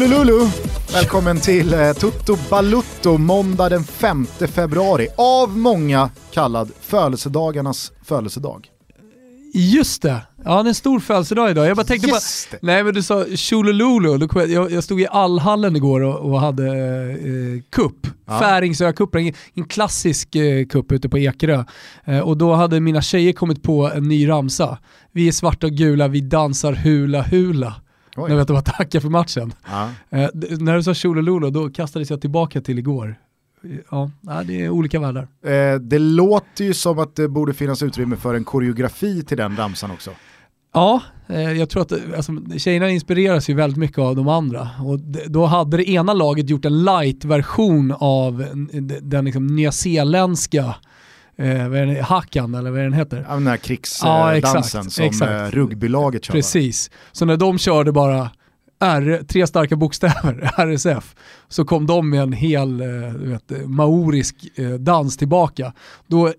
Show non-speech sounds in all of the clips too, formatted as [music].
Tjolilulu! Välkommen till eh, Tutto Balutto måndag den 5 februari. Av många kallad födelsedagarnas födelsedag. Just det, ja det är en stor födelsedag idag. Jag bara tänkte Just på, det. nej men du sa Då kom jag, jag, jag stod i allhallen igår och, och hade eh, kupp. Ja. Färingsökuppen, en, en klassisk eh, kupp ute på Ekerö. Eh, och då hade mina tjejer kommit på en ny ramsa. Vi är svarta och gula, vi dansar hula hula. Oj. När vi var tacka för matchen. Ja. Eh, när du sa Tjolilulu, då kastades jag tillbaka till igår. Ja, det är olika världar. Eh, det låter ju som att det borde finnas utrymme för en koreografi till den ramsan också. Ja, eh, jag tror att alltså, tjejerna inspireras ju väldigt mycket av de andra. Och då hade det ena laget gjort en light-version av n- d- den liksom nyzeeländska eh, vad är det, hackan eller vad den heter. Ja, Den här Ja, krigsdansen exakt, som exakt. eh, rugbylaget kör. va? Precis. Så när de körde bara R, tre starka bokstäver, [laughs] RSF, så kom de med en hel eh, vet, maorisk eh, dans tillbaka. Då eh,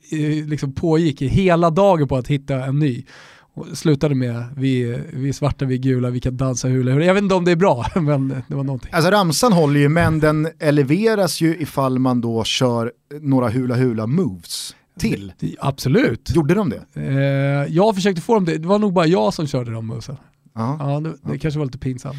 liksom pågick hela dagen på att hitta en ny. Och slutade med vi, vi är svarta, vi är gula, vi kan dansa hula hula. Jag vet inte om det är bra, [laughs] men det var någonting. Alltså ramsan håller ju men den eleveras ju ifall man då kör några hula hula moves till. Absolut. Gjorde de det? Eh, jag försökte få dem det, det var nog bara jag som körde de movesen. Ja. Ja, det, det kanske var lite pinsamt.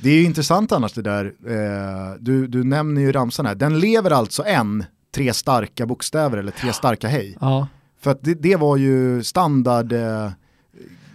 Det är ju intressant annars det där, eh, du, du nämner ju ramsan här, den lever alltså en, tre starka bokstäver eller tre starka hej. Ja. För att det, det var ju standard, eh,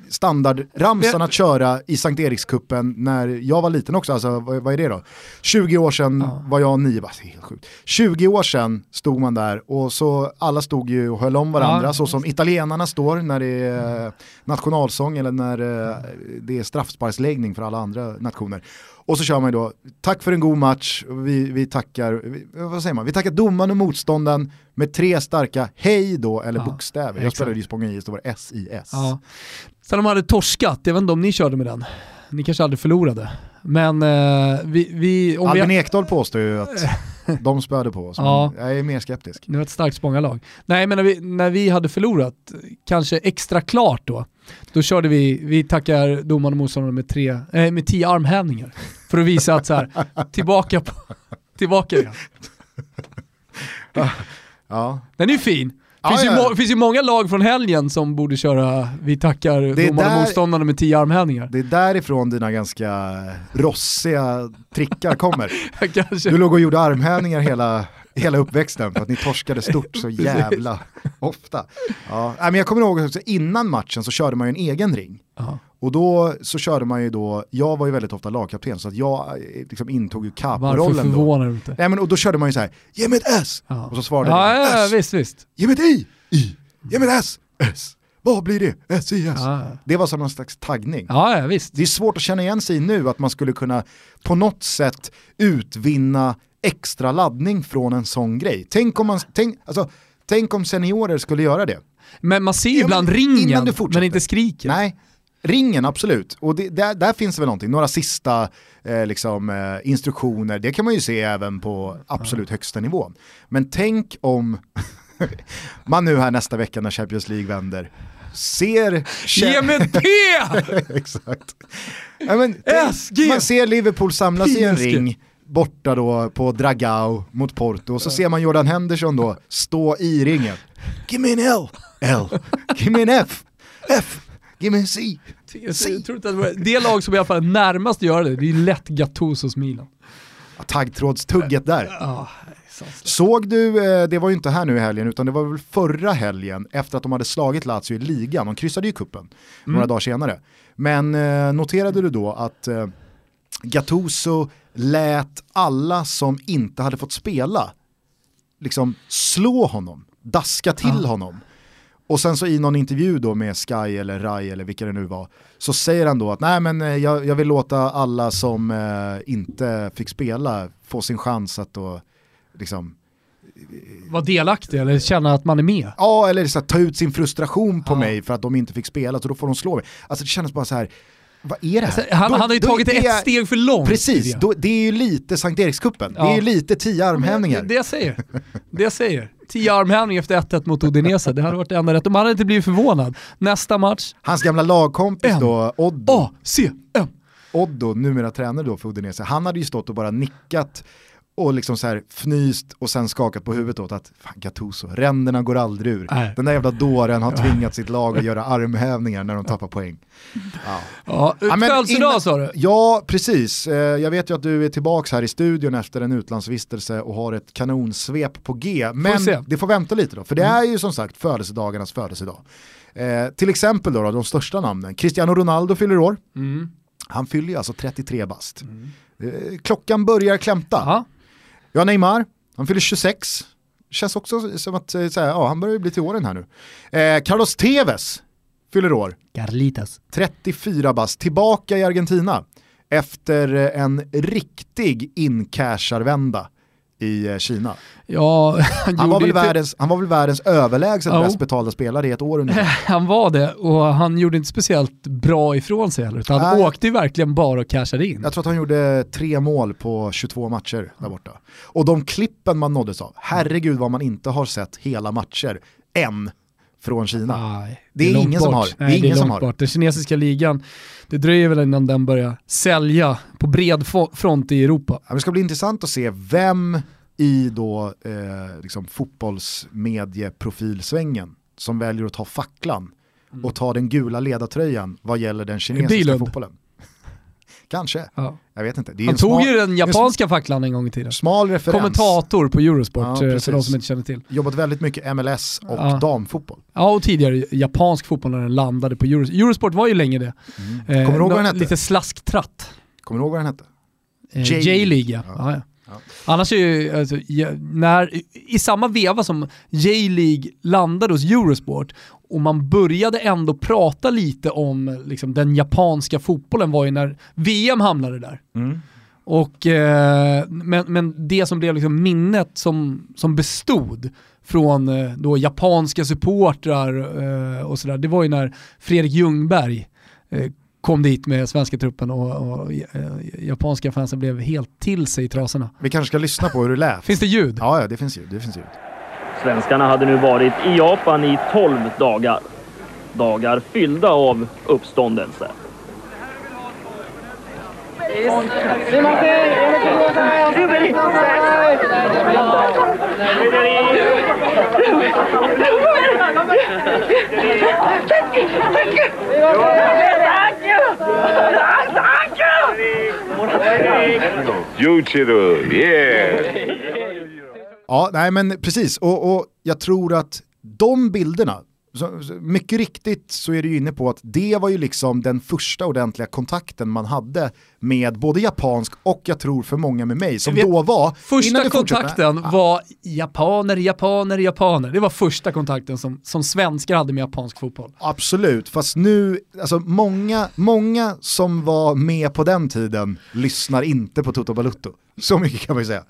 standardramsan att köra i Sankt Erikskuppen när jag var liten också, alltså vad, vad är det då? 20 år sedan Ja. var jag nio, bara, helt sjukt. 20 år sedan stod man där och så alla stod ju och höll om varandra Ja. så som italienarna står när det är eh, nationalsång eller när eh, det är straffsparksläggning för alla andra nationer. Och så kör man ju då, tack för en god match, vi, vi tackar, vi, vad säger man, vi tackar domaren och motståndaren med tre starka hej då eller Ja, bokstäver. Jag exakt. spelade ju Spånga IS, då var det SIS. Ja. Sen de hade torskat, jag vet inte om ni körde med den. Ni kanske aldrig förlorade. Men eh, vi, vi, om Albin vi, Ekdal påstår ju att [laughs] de spöade på oss, Ja. jag är mer skeptisk. det var ett starkt Spånga-lag. Nej men när vi, när vi hade förlorat, kanske extra klart då, då körde vi, vi tackar domaren och motståndaren med, tre, eh, med tio armhävningar. För att visa att så här, [laughs] tillbaka, på, tillbaka igen. Ja. Den är ju fin. Ja, Finns, ja. Må, finns ju många lag från helgen som borde köra vi tackar Det domaren och motståndaren med tio armhävningar. Det är därifrån dina ganska rossiga trickar kommer. [laughs] Du låg och gjorde armhävningar hela, hela uppväxten för att ni torskade stort så [laughs] jävla ofta. Ja. Men jag kommer ihåg också innan matchen så körde man ju en egen ring. Ja. Och då så körde man ju då, jag var ju väldigt ofta lagkapten så att jag eh, liksom intog ju Varför capo-rollen då. förvånar du inte? Nej men och då körde man ju så här, ge mig ett S! Ja. Och så svarade Ja, jag, ja, S! visst, visst. Ge mig ett I! I! Ge mig ett S! S! Vad blir det? S, I, S. Ja, Det var som någon slags taggning. ja, ja visst. Det är svårt att känna igen sig i nu att man skulle kunna på något sätt utvinna extra laddning från en sån grej. Tänk om, man, tänk, alltså, tänk om seniorer skulle göra det. Men man ser ju ibland ringen, men inte skriker. Nej, ringen absolut. Och det, där, där finns det väl någonting, några sista eh, liksom, eh, instruktioner, det kan man ju se även på absolut högsta nivå. Men tänk om [laughs] man nu här nästa vecka när Champions League vänder ser... Ge mig ett P! [laughs] Exakt. Ja, men, man ser Liverpool samlas i en ring borta då på Dragao mot Porto och så ser man Jordan Henderson då stå i ringen. Give me an L, L. Give me an F, F. Give me a C. Jag, jag tror inte att det, var, det lag som i alla fall är närmast att göra det, det är lätt Gattusos Milan. Ja, Taggtrådstugget där. Ja. Såg du, eh, det var ju inte här nu i helgen utan det var väl förra helgen efter att de hade slagit Lazio i ligan, de kryssade ju kuppen några dagar senare. Men eh, noterade du då att eh, Gattuso lät alla som inte hade fått spela liksom slå honom, daska till honom. Och sen så i någon intervju då med Sky eller Rai eller vilka det nu var, så säger han då att nej men eh, jag, jag vill låta alla som eh, inte fick spela få sin chans att då liksom, Var delaktig eller känna att man är med. ja eller så här, ta ut sin frustration på Ja. mig för att de inte fick spela så då får de slå mig. Alltså det kändes bara så här, vad är det här? Alltså, han, Då- han har ju tagit det ett steg för långt. Precis, det. då, det är ju lite Sankt Erikskuppen, det är Ja. ju lite tio armhävningar. Det, det jag säger. Det jag säger. 10 armhävning efter 1-1 mot Udinese. Det hade varit det enda rätt. De hade inte blivit förvånad. Nästa match. Hans gamla lagkompis M. då, Oddo, A, C, M. Oddo, numera tränare då för Udinese, han hade ju stått och bara nickat och liksom så här fnyst och sen skakat på huvudet åt att fan Gattuso, ränderna går aldrig ur. Nej. Den där jävla dåren har tvingat sitt lag att göra armhävningar när de tappar poäng. Ja. Ja, Födelsedag sa du? Ja, precis. Eh, Jag vet ju att du är tillbaka här i studion efter en utlandsvistelse och har ett kanonsvep på G. Men. Mm. det får vänta lite då, för det är ju som sagt födelsedagarnas födelsedag. Eh, till exempel då, då, de största namnen. Cristiano Ronaldo fyller år. Mm. Han fyller ju alltså 33 bast. Eh, klockan börjar klämta. Ja. Ja, Neymar, han fyller 26. Känns också som att eh, här, ja, han börjar bli till åren här nu. Eh, Carlos Tevez fyller år. Carlitas. 34 bast, tillbaka i Argentina efter en riktig incasharvända i eh, Kina. Ja, [laughs] han, Han var, väl inte- världens, han var väl världens överlägset Ja. bäst betalda spelare i ett år ungefär. [laughs] Han var det och han gjorde inte speciellt bra ifrån sig heller. Utan han Nej. åkte ju verkligen bara och cashade in. Jag tror att han gjorde tre mål på 22 matcher där borta. Och de klippen man nåddes av, herregud vad man inte har sett hela matcher än från Kina. Nej, Det är långt ingen som har. Det är Nej, ingen långt som har. Bort. Den kinesiska ligan, det dröjer väl innan den börjar sälja på bred front i Europa. Ja, Det ska bli intressant att se vem i då eh, liksom fotbollsmedieprofilsvängen som väljer att ta facklan och ta den gula ledartröjan vad gäller den kinesiska Bylund. fotbollen. Kanske, Ja. jag vet inte. Han tog smal, ju den japanska facklan en gång i tiden. smal referens. Kommentator på Eurosport, Ja, eh, för de som inte känner till. Jobbat väldigt mycket MLS och Ja. damfotboll. Ja, och tidigare japansk fotboll när den landade på Eurosport. Eurosport var ju länge det. Eh, Kommer du ihåg vad den hette? Lite slasktratt. Kommer du ihåg vad den hette? Eh, J-League. Ja. Ja. Ja. Annars är ju, alltså, när, i samma veva som J-League landade hos Eurosport och man började ändå prata lite om liksom, den japanska fotbollen var ju när VM hamnade där. Och, eh, men, men det som blev liksom minnet som, som bestod från eh, då japanska supportrar eh, och sådär, det var ju när Fredrik Ljungberg eh, kom dit med svenska truppen och, och eh, japanska fansen blev helt till sig i trasorna. Vi kanske ska lyssna på hur det lät. Finns det ljud? Ja, ja, det finns ljud. Det finns ljud. Svenskarna hade nu varit i Japan i 12 dagar. Dagar fyllda av uppståndelse. Jujiro, yeah! Ja, nej men precis. Och, och jag tror att de bilderna, så, mycket riktigt så är du ju inne på att det var ju liksom den första ordentliga kontakten man hade med både japansk och jag tror för många med mig som då var... Första kontakten var japaner, japaner, japaner. Det var första kontakten som, som svenskar hade med japansk fotboll. Absolut, fast nu, alltså många, många som var med på den tiden lyssnar inte på Toto Balutto. Så mycket kan man ju säga.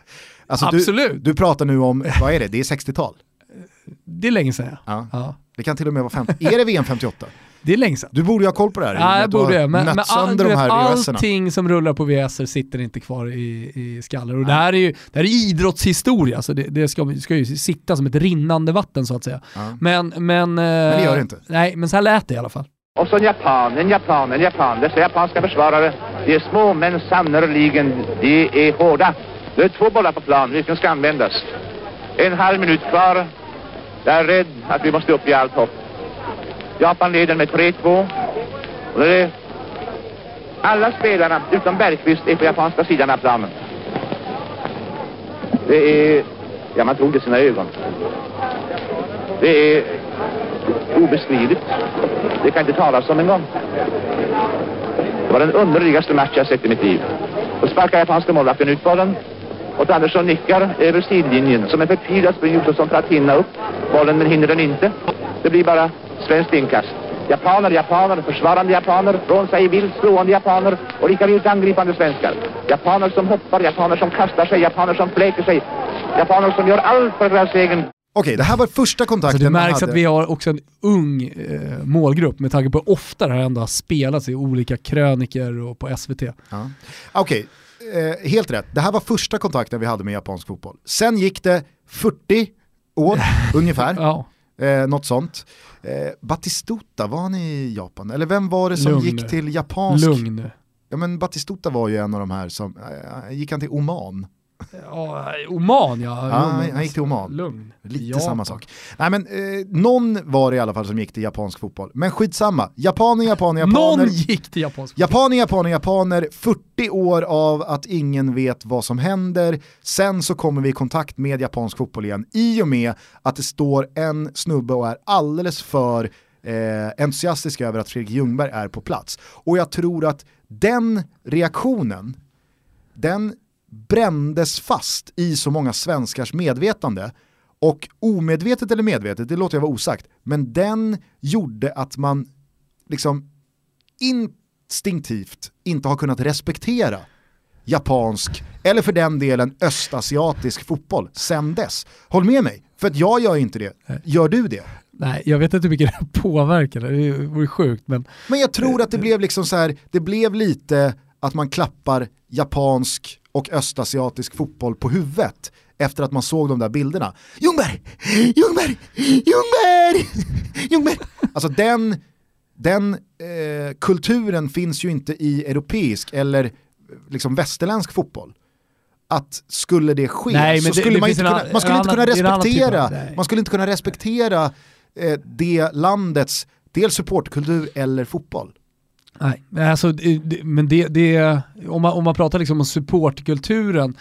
Alltså Absolut. Du, du pratar nu om, vad är det, det är 60-tal. Det är länge sedan. Ja. Ja. Det kan till och med vara 50. Är det VM 58? Det är länge sedan. Du borde ju ha koll på det här. Ja, jag borde det. Men, men all, de här allting som rullar på VHS sitter inte kvar i, i skallar. Och det här är ju det här är idrottshistoria, så det, det ska, ska ju sitta som ett rinnande vatten så att säga. Ja. Men, men, men det gör det inte. Nej, men så här lät det i alla fall. Och så en japan, en japan, en japan. Dessa japanska försvarare, de är små men sannerligen, de är hårda. Det är två bollar på plan, vilken ska användas? En halv minut kvar. Jag är rädd att vi måste upp i allt hopp. Japan leder med 3-2. Och det är alla spelarna utom Bergqvist är på japanska sidan av planen. Det är, ja man tror det sina ögon. Det är obeskrivligt. Det kan inte talas om en gång. Det var den underligaste match jag sett i mitt liv. Då sparkar japanska målvakten ut bollen. Och Andersson nickar över sidlinjen som en förtvivlad springer Josefsson för att hinna upp bollen men hinner den inte. Det blir bara svenskt inkast. Japaner, japaner, försvarande japaner, från sig vilt slående japaner och lika vilt angripande svenskar. Japaner som hoppar, japaner som kastar sig, japaner som fläker sig. Japaner som gör allt för deras egen Okej, det här var första Så kontakten det man märks hade. att vi har också en ung eh, målgrupp med tanke på hur ofta det här ändå har spelats i olika kröniker och på SVT. Ja. Okej, eh, helt rätt. Det här var första kontakten vi hade med japansk fotboll. Sen gick det 40 år [laughs] ungefär. Ja. Eh, något sånt. Eh, Batistuta, var han i Japan? Eller vem var det som Lugn gick till japansk? Lugn. Ja men Batistuta var ju en av de här som, eh, gick han till Oman? Ja, Oman ja. Ja, han, han gick till Oman. Lugn. Lite Japan. samma sak. Nej men eh, någon var det i alla fall som gick till japansk fotboll. Men skitsamma, japaner, japaner, japaner. Någon gick till japansk Japaner, japaner, japaner, 40 år av att ingen vet vad som händer. Sen så kommer vi i kontakt med japansk fotboll igen i och med att det står en snubbe och är alldeles för eh, entusiastisk över att Fredrik Ljungberg är på plats. Och jag tror att den reaktionen, den brändes fast i så många svenskars medvetande och omedvetet eller medvetet, det låter jag vara osagt, men den gjorde att man liksom instinktivt inte har kunnat respektera japansk, eller för den delen östasiatisk fotboll sen dess. Håll med mig, för att jag gör inte det. Gör du det? Nej, jag vet inte hur mycket det påverkar, det vore sjukt men Men jag tror att det blev liksom så här, det blev lite att man klappar japansk och östasiatisk fotboll på huvudet efter att man såg de där bilderna. Ljungberg! Ljungberg! Ljungberg! Ljungberg! Alltså den, den eh, kulturen finns ju inte i europeisk eller eh, liksom västerländsk fotboll. Att skulle det ske Nej, så det- skulle det man finns inte kunna, man skulle inte kunna annan- det typ respektera, nej. man skulle inte kunna respektera eh, det landets dels supportkultur eller fotboll. Nej, alltså, det- men det, det, om, man, om man pratar liksom om supportkulturen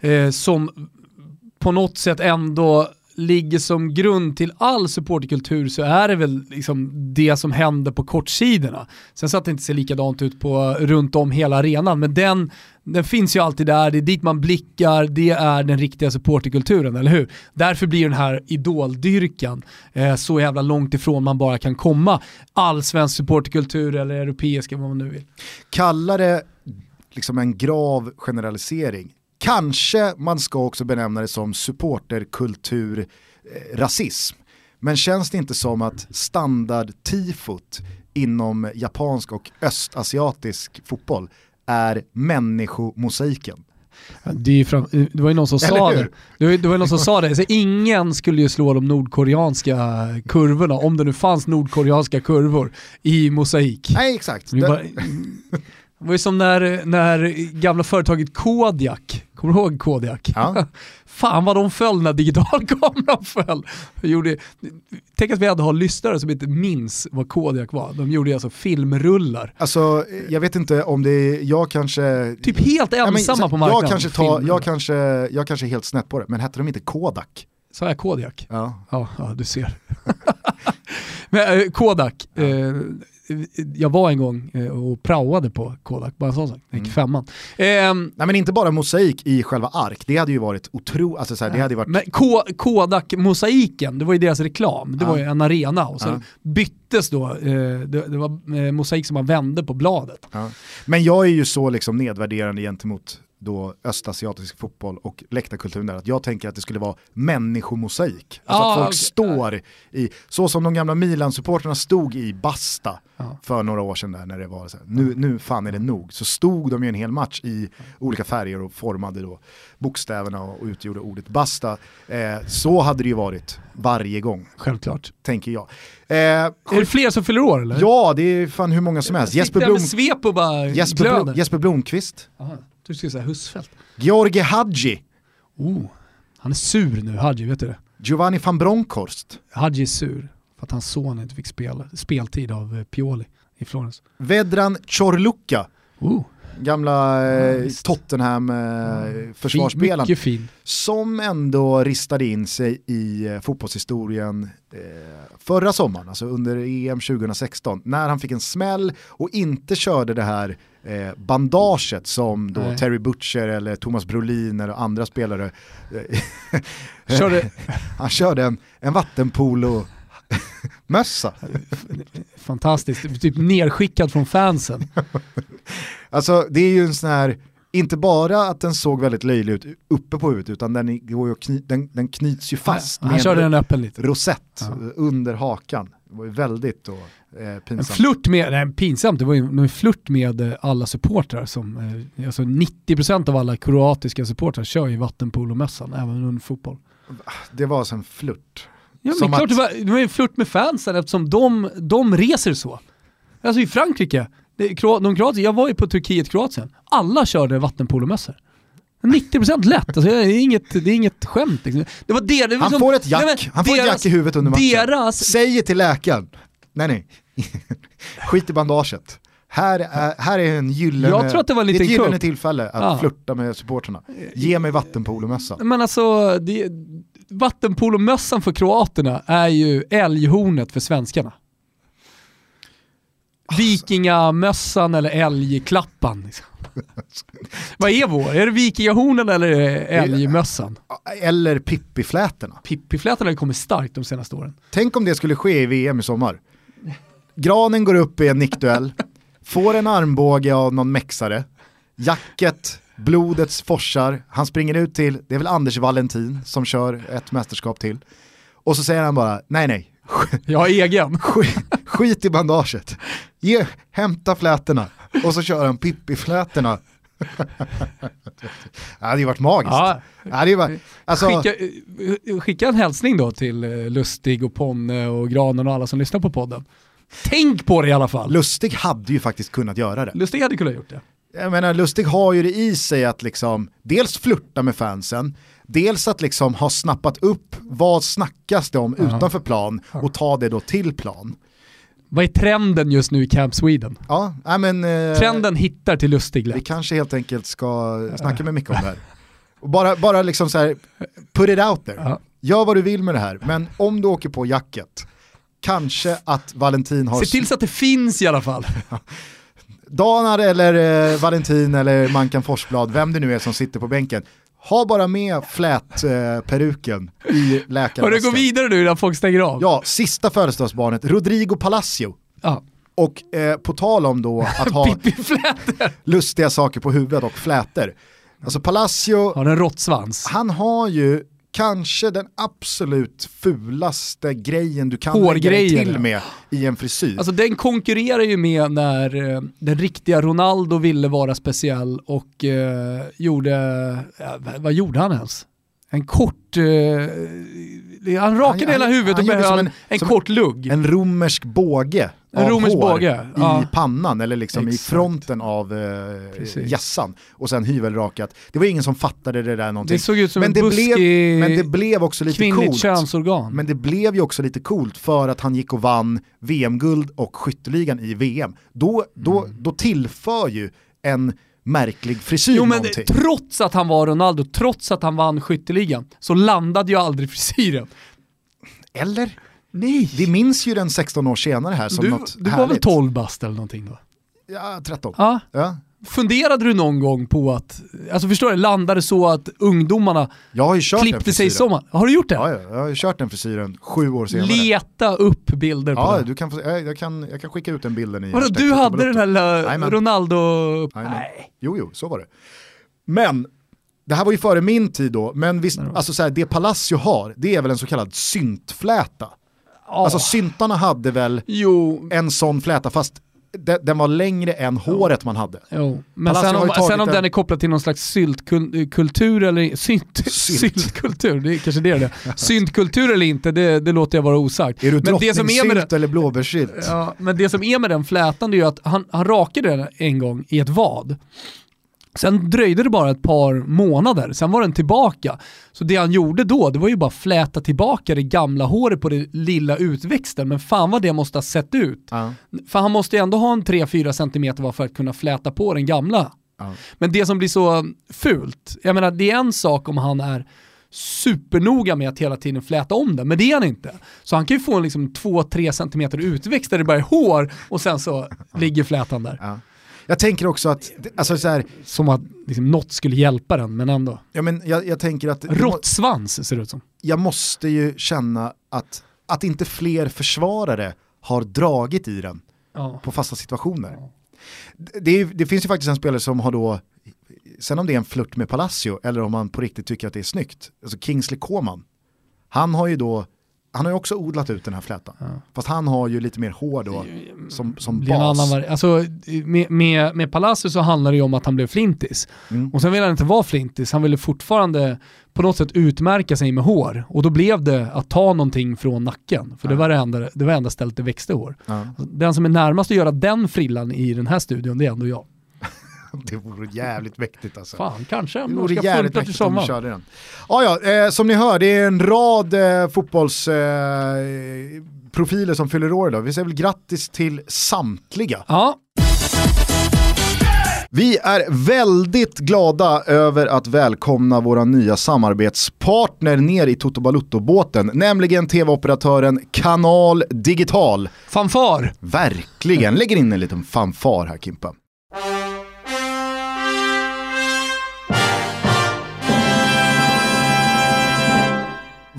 eh, som på något sätt ändå ligger som grund till all supporterkultur så är det väl liksom det som händer på kortsidorna. Sen så att det inte ser likadant ut på, runt om hela arenan, men den, den finns ju alltid där, det är dit man blickar, det är den riktiga supporterkulturen, eller hur? Därför blir den här idoldyrkan eh, så jävla långt ifrån man bara kan komma Allsvensk supporterkultur eller europeiska, vad man nu vill. Kalla det liksom en grav generalisering. Kanske man ska också benämna det som supporterkultur eh, rasism. Men känns det inte som att standard-tifot inom japansk och östasiatisk fotboll är människomosaiken? Det, fram, det var ju någon som sa det. Det var, det var någon som sa det. Så ingen skulle ju slå de nordkoreanska kurvorna, om det nu fanns nordkoreanska kurvor, i mosaik. Nej exakt. Det var, det var ju som när, när gamla företaget Kodiak, kommer du ihåg Kodiak? Ja. [laughs] Fan vad de föll när digitalkameran [laughs] föll. De Gjorde, tänk att vi hade har lyssnare som inte minns vad Kodiak var. De gjorde alltså filmrullar. Alltså jag vet inte om det är, jag kanske... Typ helt Ja, men, ensamma på marknaden. Jag kanske, tar, jag, kanske, jag kanske är helt snett på det, men hette de inte Kodak? Sa jag Kodiak? Ja. Ja, ja du ser. [laughs] Men eh, Kodak, eh, jag var en gång eh, och praoade på Kodak, bara en sån sak. Gick Mm. femman. Ehm, Nej men inte bara mosaik i själva ark, det hade ju varit otroligt, alltså så här, det hade ju varit... Men Kodak-mosaiken, det var ju deras reklam. Det Ja. var ju en arena och så Ja. byttes då, eh, det, det var eh, mosaik som man vände på bladet. Ja. Men jag är ju så liksom nedvärderande gentemot då östasiatisk fotboll och läktarkulturen där, att jag tänker att det skulle vara människomosaik. Alltså Ah, att folk okej. står i, så som de gamla Milan-supporterna stod i Basta Ja. för några år sedan där när det var så här, nu, nu fan är det nog. Så stod de ju en hel match i olika färger och formade då bokstäverna och utgjorde ordet Basta. Eh, så hade det ju varit varje gång, Självklart. tänker jag. Eh, Är det fler som fyller år eller? ja, det är fan hur många som helst. Jesper, Blom, Jesper. Blom, Jesper Blomqvist, Aha, du skulle säga Husfeldt. Georgi Hadji, Oh, han är sur nu, Hadji, vet du det? Giovanni van Bronckhorst, Hadji är sur för att hans son inte fick spela, speltid av eh, Pioli i Florens. Vedran Chorluka, Oh, gamla eh, visst. Tottenham eh, fin. som ändå ristade in sig i eh, fotbollshistorien eh, förra sommaren, alltså under EM 2016, när han fick en smäll och inte körde det här eh, bandaget som då Nej. Terry Butcher eller Thomas Brolin eller andra spelare eh, Körde [laughs] Han körde en, en [laughs] vattenpolo-mössa. fantastiskt, typ nerskickad från fansen. [laughs] Alltså det är ju en sån här, inte bara att den såg väldigt löjlig ut uppe på huvudet utan den, går ju kny, den, den knyts ju fast han med körde den öppen lite. rosett Ja. under hakan. Det var ju väldigt då, eh, En pinsamt. flört med, nej pinsamt, det var ju en flört med eh, alla supportrar som, eh, alltså 90% av alla kroatiska supportrar kör ju vattenpolomössan även under fotboll. Det var alltså en flört. Ja men klart att- det var, det var en flört med fansen eftersom de, de reser så. Alltså i Frankrike, det, de Kroatien, jag var ju på Turkiet-Kroatien, alla körde vattenpolomössor. 90% lätt, alltså, det, är inget, det är inget skämt. Liksom. Det var det, det var Han som- får ett jack, Nej, men han får ett jack i huvudet under matchen. Deras, Säger till läkaren, nej nej, [laughs] skit i bandaget. Här är, här är en gyllene, Jag tror att det var en liten ett gyllene tillfälle att Ja. flirta med supporterna. Ge mig vattenpolomössa. men alltså, det, vattenpolomössan för kroaterna är ju älghornet för svenskarna. Vikingamössan eller älgklappan. Liksom. [laughs] Vad är vår? Är det vikingahornen eller älgmössan? Eller pippiflätorna. Pippiflätan har kommit starkt de senaste åren. Tänk om det skulle ske i VM i sommar. Granen går upp i en nickduell, får en armbåge av någon mexare, jacket, blodet forsar, han springer ut till, det är väl Anders Valentin som kör ett mästerskap till. Och så säger han bara, nej nej, Jag har egen. [laughs] skit, skit i bandaget, Ge, hämta flätorna. Och så kör han pippiflätorna. [laughs] det hade ju varit magiskt. Ja, hade ju varit, alltså, skicka, skicka en hälsning då till eh, Lustig och Ponne och Granen och alla som lyssnar på podden. Tänk på det i alla fall. Lustig hade ju faktiskt kunnat göra det. Lustig hade kunnat gjort det. Jag menar, Lustig har ju det i sig att liksom dels flirta med fansen, dels att liksom ha snappat upp vad snackas det om utanför plan och ta det då till plan. Vad är trenden just nu i Camp Sweden? Ja, nej men eh, Trenden hittar till Lustig vi lätt. kanske helt enkelt ska snacka med Micke om det här. Och bara, bara liksom så här, put it out there. Ja. Gör vad du vill med det här, men om du åker på jacket, kanske att Valentin har... Se till så att det finns i alla fall. [laughs] Danar eller eh, Valentin eller Mankan Forsblad, vem det nu är som sitter på bänken, ha bara med flätperuken i Har du läkarväskan. gå vidare nu innan folk stänger av? Ja, sista födelsedagsbarnet, Rodrigo Palacio. ja. Och eh, på tal om då att ha [laughs] lustiga saker på huvudet och flätor. Alltså Palacio, Har en råttsvans. han har ju kanske den absolut fulaste grejen du kan lägga dig till med i en frisyr. Alltså den konkurrerar ju med när eh, den riktiga Ronaldo ville vara speciell och eh, gjorde, ja, vad- gjorde han ens? En kort, eh, han rakade Han- hela huvudet han och behöll en, en- kort lugg. en romersk båge En av romersk hår båge, i ja. pannan eller liksom i Exakt. fronten av eh, hjässan och sen hyvelrakat. Det var ingen som fattade det där någonting. Det såg ut som men, en det buskig blev, men det blev också lite coolt. könsorgan. Men det blev ju också lite coolt för att han gick och vann VM-guld och skytteligan i VM. Då, då, Mm. då tillför ju en märklig frisyr Jo men någonting. trots att han var Ronaldo, trots att han vann skytteligan, så landade ju aldrig frisyren. Eller? Nej. Vi minns ju den 16 år senare här som Du, något du var härligt. väl 12 bast eller någonting då? Ja, 13. Ja. Ja. Funderade du någon gång på att, alltså förstår du, landade så att ungdomarna Jag har ju kört den klippte sig i sommar? Har du gjort det? Ja, ja, jag har ju kört den frisyren sju år senare. Leta upp bilder på Ja, det. du kan få, jag, jag, kan, jag kan skicka ut den bilden i Vadå, du hade den här lilla. Ronaldo... Jajamän. Nej. Jo, jo, så var det. Men, det här var ju före min tid då, men visst, alltså så här, det Palacio har, det är väl en så kallad syntfläta. Ja. Alltså syntarna hade väl Jo, en sån fläta, fast de, den var längre än håret man hade. jo. men Palacio sen om, sen om en- den är kopplad till någon slags syltkultur eller synt, Sylt. syltkultur, det är kanske det det är. [laughs] Syntkultur eller inte, det, det låter jag vara osagt. Är du Men det som är med den, eller blåbärssylt? Ja, men det som är med den flätan det är ju att han, han rakade den en gång i ett vad. Sen dröjde det bara ett par månader, sen var den tillbaka. Så det han gjorde då, det var ju bara fläta tillbaka det gamla håret på det lilla utväxten. Men fan vad det måste ha sett ut. Ja. För han måste ju ändå ha en 3-4 cm för att kunna fläta på den gamla. Ja. Men det som blir så fult, jag menar det är en sak om han är supernoga med att hela tiden fläta om den, men det är han inte. Så han kan ju få en liksom 2-3 cm utväxt där det bara är hår och sen så ligger flätan där. Ja. Jag tänker också att, alltså så här, Som att liksom, något skulle hjälpa den, men ändå. ja, men jag, jag tänker att Råttsvans ser det ut som. jag måste ju känna att, att inte fler försvarare har dragit i den Ja. på fasta situationer. Det, det, det finns ju faktiskt en spelare som har då, sen om det är en flört med Palacio eller om man på riktigt tycker att det är snyggt, alltså Kingsley Coman, han har ju då han har ju också odlat ut den här flätan. Fast han har ju lite mer hår då som, som blir en bas. alltså, med, med, med Palacio så handlar det ju om att han blev flintis. Mm. Och sen ville han inte vara flintis, han ville fortfarande på något sätt utmärka sig med hår. Och då blev det att ta någonting från nacken. För det var det enda, det var enda stället det växte hår. Ja, Den som är närmast att göra den frillan i den här studion, det är ändå jag. [laughs] det vore jävligt mäktigt alltså. Fan, kanske Det vore jävligt mäktigt om sommaren. körde den. Ja, ja, eh, som ni hör, det är en rad eh, fotbollsprofiler eh, profiler som fyller år idag. Vi säger väl grattis till samtliga. Ja, Vi är väldigt glada över att välkomna våra nya samarbetspartner ner i Toto Balutto-båten, nämligen tv-operatören Kanal Digital. fanfar. Verkligen, lägger in en liten fanfar här Kimpa.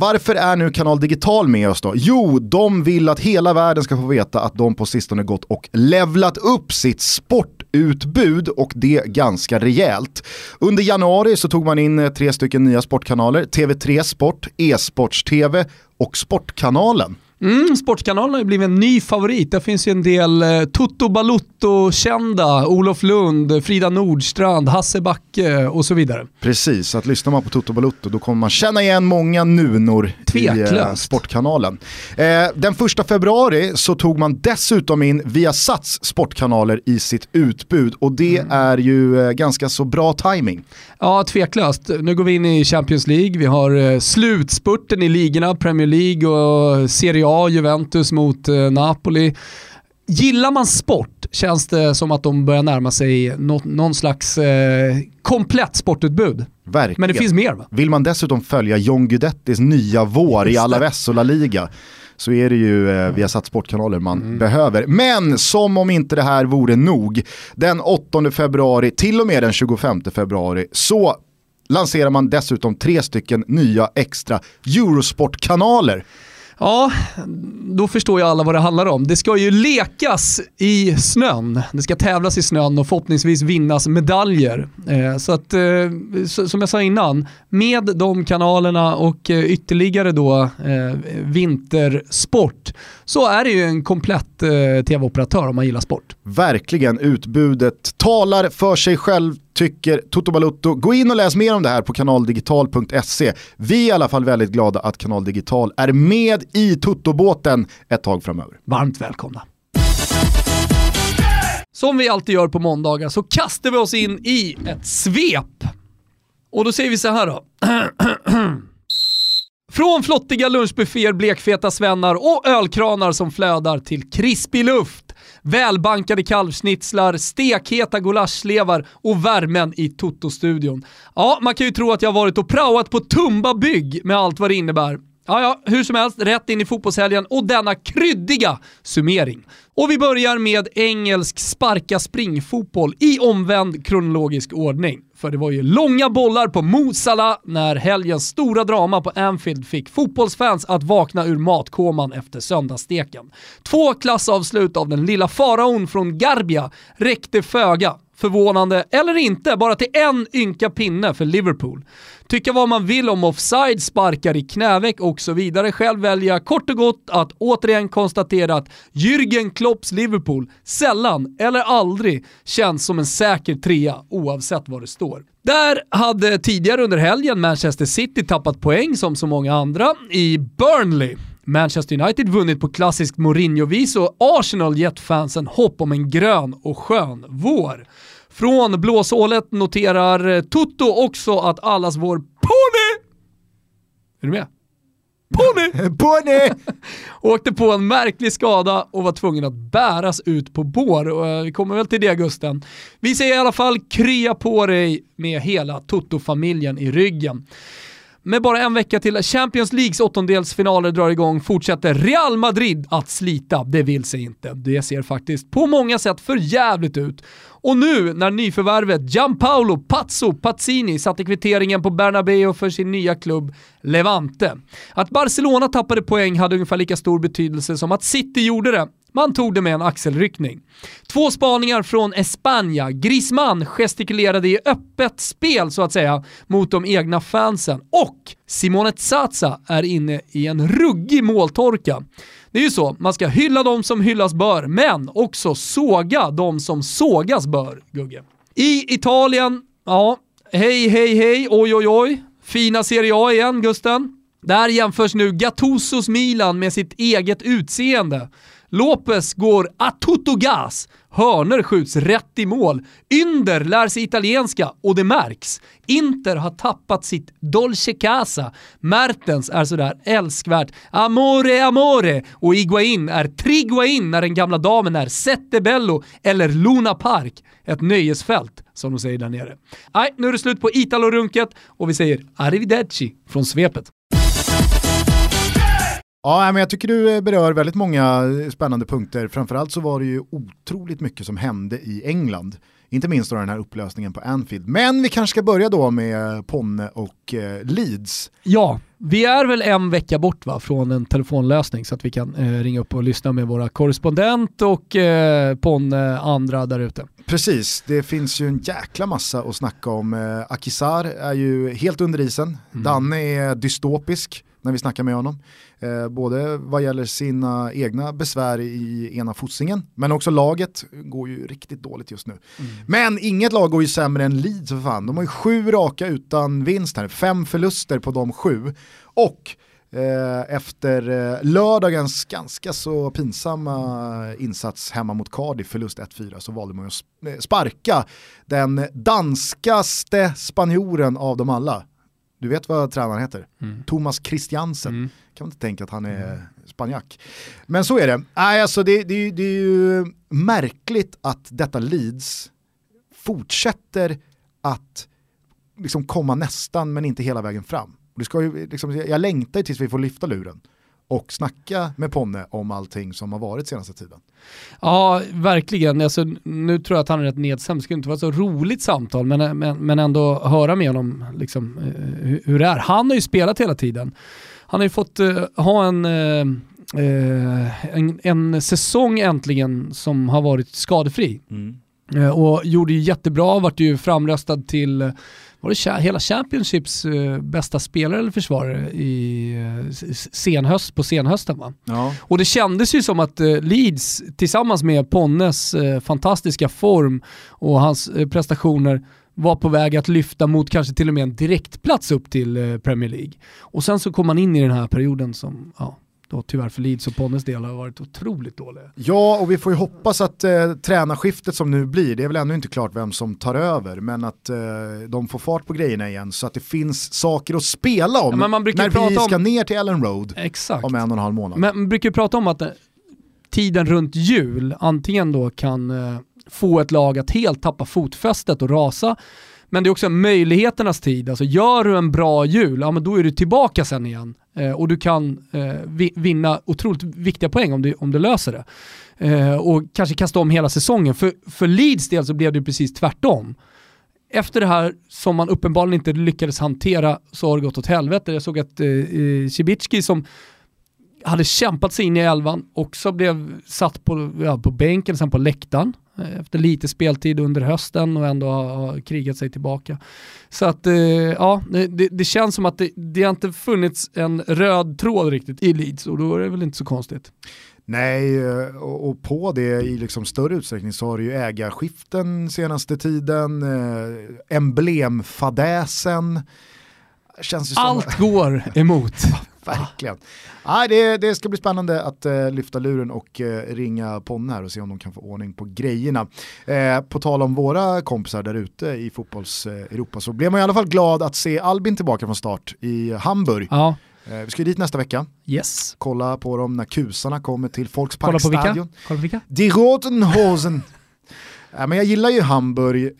Varför är nu Kanal Digital med oss då? Jo, de vill att hela världen ska få veta att de på sistone gått och levlat upp sitt sportutbud och det ganska rejält. Under januari så tog man in eh, tre stycken nya sportkanaler, TV3 Sport, E-sports-TV och Sportkanalen. Mm, Sportkanalen har ju blivit en ny favorit. Det finns ju en del eh, Toto Balutto-kända, Olof Lund, Frida Nordstrand, Hasse Backe och så vidare. Precis, att lyssnar man på Toto Balutto då kommer man känna igen många nunor i eh, Tveklöst. Sportkanalen. Eh, den första februari så tog man dessutom in Viasats sportkanaler i sitt utbud och det Mm. är ju eh, ganska så bra timing. Ja, tveklöst. Nu går vi in i Champions League. Vi har eh, slutspurten i ligorna, Premier League och Serie A, Juventus mot eh, Napoli. Gillar man sport känns det som att de börjar närma sig nå- någon slags eh, komplett sportutbud. Verkligen. Men det finns mer va? Vill man dessutom följa John Guidettis nya vår i. Alaves och La Liga så är det ju eh, Viasat sportkanaler man Mm. behöver. Men som om inte det här vore nog, den 8 februari till och med den 25 februari så lanserar man dessutom tre stycken nya extra Eurosport-kanaler. Ja, då förstår ju alla vad det handlar om. Det ska ju lekas i snön. Det ska tävlas i snön och förhoppningsvis vinnas medaljer. Eh, så att, eh, som jag sa innan, med de kanalerna och eh, ytterligare då vintersport så är det ju en komplett tv-operatör om man gillar sport. Verkligen, utbudet talar för sig själv tycker Toto Balutto. Gå in och läs mer om det här på kanaldigital.se. Vi är i alla fall väldigt glada att Kanal Digital är med i Toto-båten ett tag framöver. Varmt välkomna. Som vi alltid gör på måndagar så kastar vi oss in i ett svep. Och då säger vi så här då. [clears throat] Från flottiga lunchbufféer, blekfeta svennar och ölkranar som flödar till krispig luft, välbankade kalvsnitslar, stekheta gulaschlevar och värmen i Toto-studion. Ja, man kan ju tro att jag varit och praoat på Tumba bygg med allt vad det innebär. Ja, ja, hur som helst, rätt in i fotbollshelgen och denna kryddiga summering. Och vi börjar med engelsk sparka springfotboll i omvänd kronologisk ordning. För det var ju långa bollar på Mosala när helgens stora drama på Anfield fick fotbollsfans att vakna ur matkoman efter söndagssteken. Två klassavslut av den lilla faraon från Garbia räckte föga förvånande eller inte, bara till en ynka pinne för Liverpool. Tycka vad man vill om offside, sparkar i knäveck och så vidare. Själv väljer jag kort och gott att återigen konstatera att Jürgen Klopps Liverpool sällan eller aldrig känns som en säker trea oavsett vad det står. Där hade tidigare under helgen Manchester City tappat poäng som så många andra i Burnley. Manchester United vunnit på klassiskt Mourinho-vis och Arsenal gett fansen hopp om en grön och skön vår. Från blåshålet noterar Toto också att allas vår pony är du med? Pony! [laughs] Bonnie! [laughs] Åkte på en märklig skada och var tvungen att bäras ut på bår. Eh, vi kommer väl till det Gusten. Vi säger i alla fall krya på dig med hela Toto-familjen i ryggen. Med bara en vecka till Champions Leagues åttondelsfinaler drar igång fortsätter Real Madrid att slita. Det vill sig inte. Det ser faktiskt på många sätt för jävligt ut. Och nu när nyförvärvet Gianpaolo Pazzo Pazzini satte kvitteringen på Bernabeu för sin nya klubb Levante. Att Barcelona tappade poäng hade ungefär lika stor betydelse som att City gjorde det. Man tog det med en axelryckning. Två spaningar från Espanja. Griezmann gestikulerade i öppet spel så att säga mot de egna fansen och Simone Zaza är inne i en ruggig måltorka. Det är ju så, man ska hylla de som hyllas bör, men också såga de som sågas bör, Gugge. I Italien, ja, hej hej hej, oj oj oj, fina Serie A igen Gusten. Där jämförs nu Gattusos Milan med sitt eget utseende. Lopez går a tutto gas. Hörner skjuts rätt i mål. Ynder lär sig italienska och det märks. Inter har tappat sitt Dolce Casa. Mertens är sådär älskvärt amore amore och Iguain är Triguain när den gamla damen är Settebello eller Luna Park. Ett nöjesfält som de säger där nere. Nej, nu är det slut på Italo-runket och vi säger arrivederci från svepet. Ja, men jag tycker du eh, berör väldigt många eh, spännande punkter. Framförallt så var det ju otroligt mycket som hände i England. Inte minst då den här upplösningen på Anfield. Men vi kanske ska börja då med Ponne och eh, Leeds. Ja, vi är väl en vecka bort va, från en telefonlösning så att vi kan eh, ringa upp och lyssna med våra korrespondent och eh, Ponne andra där ute. Precis, det finns ju en jäkla massa att snacka om. Eh, Akisar är ju helt under isen. Mm. Danne är dystopisk när vi snackar med honom. Eh, både vad gäller sina egna besvär i ena fotsingen, men också laget går ju riktigt dåligt just nu. Mm. Men inget lag går ju sämre än Leeds för fan. De har ju sju raka utan vinst här, fem förluster på de sju. Och eh, efter eh, lördagens ganska så pinsamma insats hemma mot Cardiff, förlust 1-4, så valde man att eh, sparka den danskaste spanjoren av dem alla, du vet vad tränaren heter? Mm. Thomas Christiansen. Mm. Kan man inte tänka att han är mm. spanjack. Men så är det. Nej, alltså det, det, det är ju märkligt att detta Leeds fortsätter att liksom komma nästan men inte hela vägen fram. Det ska ju, liksom, jag längtar tills vi får lyfta luren och snacka med Ponne om allting som har varit senaste tiden. Ja, verkligen. Alltså, nu tror jag att han är rätt nedstämd. Det skulle inte vara så roligt samtal, men, men, men ändå höra med honom liksom, hur, hur det är. Han har ju spelat hela tiden. Han har ju fått uh, ha en, uh, en, en säsong äntligen som har varit skadefri. Mm. Och gjorde ju jättebra, vart ju framröstad till var det hela Championships uh, bästa spelare eller försvarare i uh, senhöst, på senhösten va? Ja. Och det kändes ju som att uh, Leeds tillsammans med Ponnes fantastiska form och hans prestationer var på väg att lyfta mot kanske till och med en direktplats upp till Premier League. Och sen så kom man in i den här perioden som, ja, då tyvärr för Leeds och Ponnes del har varit otroligt dåliga. Ja, och vi får ju hoppas att eh, tränarskiftet som nu blir, det är väl ännu inte klart vem som tar över, men att eh, de får fart på grejerna igen så att det finns saker att spela om ja, när vi ska om... ner till Ellen Road Exakt. om en och en halv månad. Men man brukar ju prata om att eh, tiden runt jul antingen då kan eh, få ett lag att helt tappa fotfästet och rasa, men det är också möjligheternas tid. Alltså gör du en bra jul, ja men då är du tillbaka sen igen. Eh, och du kan eh, vinna otroligt viktiga poäng om du, om du löser det. Eh, och kanske kasta om hela säsongen. För, för Leeds del så blev det precis tvärtom. Efter det här som man uppenbarligen inte lyckades hantera så har det gått åt helvete. Jag såg att eh, eh Cibicki som hade kämpat sig in i elvan också blev satt på, ja, på bänken, sen på läktaren. Eh, efter lite speltid under hösten och ändå har krigat sig tillbaka. Så att eh, ja, det, det, känns som att det, det inte funnits en röd tråd riktigt i Leeds och då är det väl inte så konstigt. Nej, eh, och på det i liksom större utsträckning så har det ju ägarskiften senaste tiden, emblemfadäsen. Känns Allt går emot. [laughs] Verkligen. Ah. det, det, ska bli spännande att uh, lyfta luren och uh, ringa Ponne här och se om de kan få ordning på grejerna. Uh, på tal om våra kompisar där ute i fotbolls-Europa så blev man i alla fall glad att se Albin tillbaka från start i Hamburg. Ja. Vi ska dit nästa vecka. Yes. Kolla på dem när kusarna kommer till Volksparkstadion. Kolla på vilka? Die Roten Hosen. men jag gillar ju Hamburg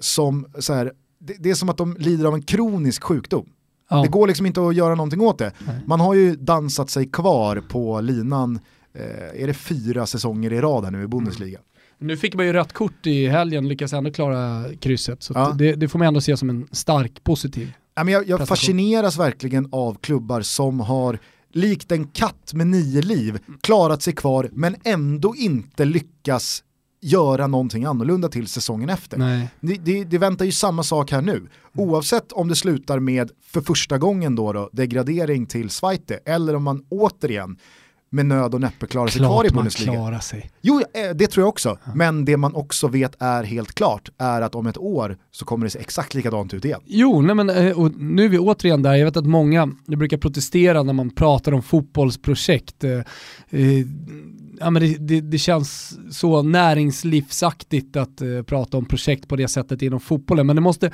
som så här, det, det är som att de lider av en kronisk sjukdom. Ja. Det går liksom inte att göra någonting åt det. Nej. Man har ju dansat sig kvar på linan, eh, är det fyra säsonger i rad här nu i Bundesliga. Mm. Nu fick man ju rött kort i helgen, lyckas ändå klara krysset. Så ja. det, det, får man ändå se som en stark positiv ja, men Jag, jag fascineras verkligen av klubbar som har likt en katt med nio liv, klarat sig kvar men ändå inte lyckas göra någonting annorlunda till säsongen efter. Nej. Det, det, det, väntar ju samma sak här nu. Oavsett om det slutar med, för första gången då, då degradering till Zweite, eller om man återigen med nöd och näppe klarar sig kvar i Bundesliga. man klarar sig. Jo, eh, det tror jag också. Ja. Men det man också vet är helt klart är att om ett år så kommer det se exakt likadant ut igen. Jo, nej men, eh, nu är vi återigen där. Jag vet att många brukar protestera när man pratar om fotbollsprojekt. Ja, men det, det, det, känns så näringslivsaktigt att eh, prata om projekt på det sättet inom fotbollen. Men det måste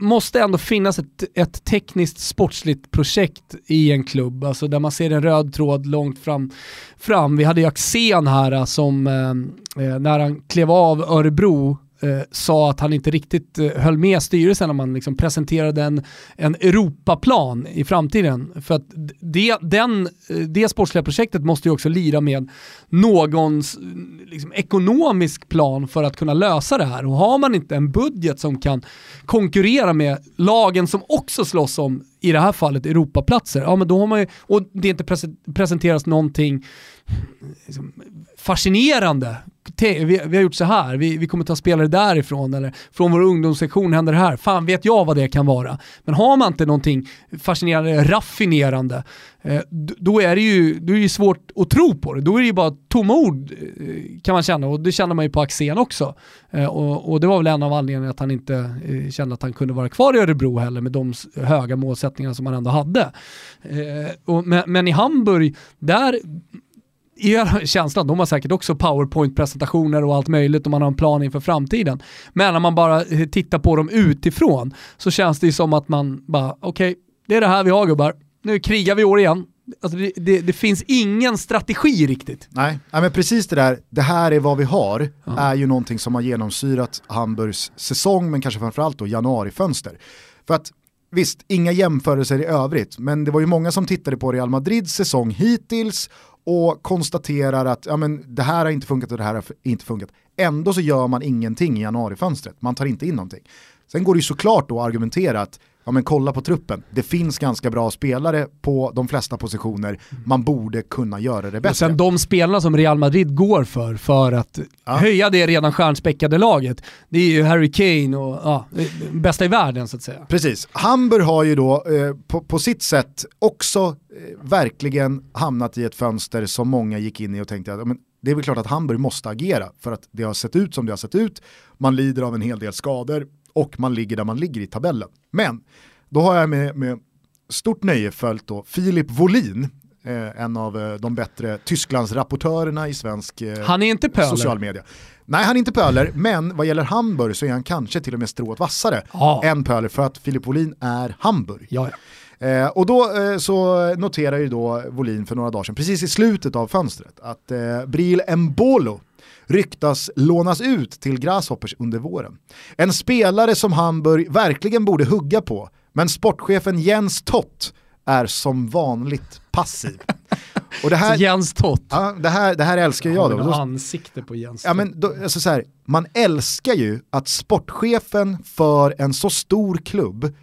måste ändå finnas ett, ett tekniskt sportsligt projekt i en klubb, alltså där man ser en röd tråd långt fram. fram. Vi hade ju Axén här eh, som eh, eh när han klev av Örebro eh, sa att han inte riktigt eh, höll med styrelsen när man liksom presenterade en, en Europaplan i framtiden. För att det, den, eh, det sportsliga projektet måste ju också lira med någons mm, liksom, ekonomisk plan för att kunna lösa det här. Och har man inte en budget som kan konkurrera med lagen som också slåss om, i det här fallet, Europaplatser, ja men då har man ju, och det inte presenteras någonting liksom, fascinerande. Vi, vi, har gjort så här, vi, vi kommer ta spelare därifrån eller från vår ungdomssektion händer det här. Fan vet jag vad det kan vara. Men har man inte någonting fascinerande, raffinerande, eh, då är det ju då är det svårt att tro på det. Då är det ju bara tomma ord eh, kan man känna och det känner man ju på Axén också. Eh, och, och, det var väl en av anledningarna att han inte eh, kände att han kunde vara kvar i Örebro heller med de höga målsättningar som han ändå hade. Eh, och, men, men i Hamburg, där er känslan, de har säkert också powerpoint-presentationer och allt möjligt och man har en plan inför framtiden. Men när man bara tittar på dem utifrån så känns det ju som att man bara, okej, okay, det är det här vi har gubbar, nu krigar vi år igen. Alltså det, det, det, finns ingen strategi riktigt. Nej, Nej men precis det där, det här är vad vi har, ja. är ju någonting som har genomsyrat Hamburgs säsong, men kanske framförallt då januarifönster. För att Visst, inga jämförelser i övrigt, men det var ju många som tittade på Real Madrids säsong hittills och konstaterar att ja, men, det här har inte funkat och det här har inte funkat. Ändå så gör man ingenting i januarifönstret, man tar inte in någonting. Sen går det ju såklart då att argumentera att ja men kolla på truppen, det finns ganska bra spelare på de flesta positioner, man borde kunna göra det bättre. Och sen de spelarna som Real Madrid går för, för att ja. höja det redan stjärnspäckade laget, det är ju Harry Kane och ja, bästa i världen så att säga. Precis, Hamburg har ju då eh, på, på, sitt sätt också eh, verkligen hamnat i ett fönster som många gick in i och tänkte att men, det är väl klart att Hamburg måste agera för att det har sett ut som det har sett ut, man lider av en hel del skador, och man ligger där man ligger i tabellen. Men då har jag med, med stort nöje följt då Filip Volin, eh, en av eh, de bättre Tysklandsrapportörerna i svensk eh, han är inte pöler. social media. Nej, han är inte pöler, men vad gäller Hamburg så är han kanske till och med strået vassare ja. än pöler för att Filip Volin är Hamburg. Ja, ja. Eh, och då eh, så noterar ju då Volin för några dagar sedan, precis i slutet av fönstret, att eh, Bril Mbolo ryktas lånas ut till Grasshoppers under våren. En spelare som Hamburg verkligen borde hugga på, men sportchefen Jens Tott är som vanligt passiv. [laughs] Och det här, Jens Tott. Ja, det, här, det här älskar jag. Då. ansikte på Jens ja, men då, alltså så här, Man älskar ju att sportchefen för en så stor klubb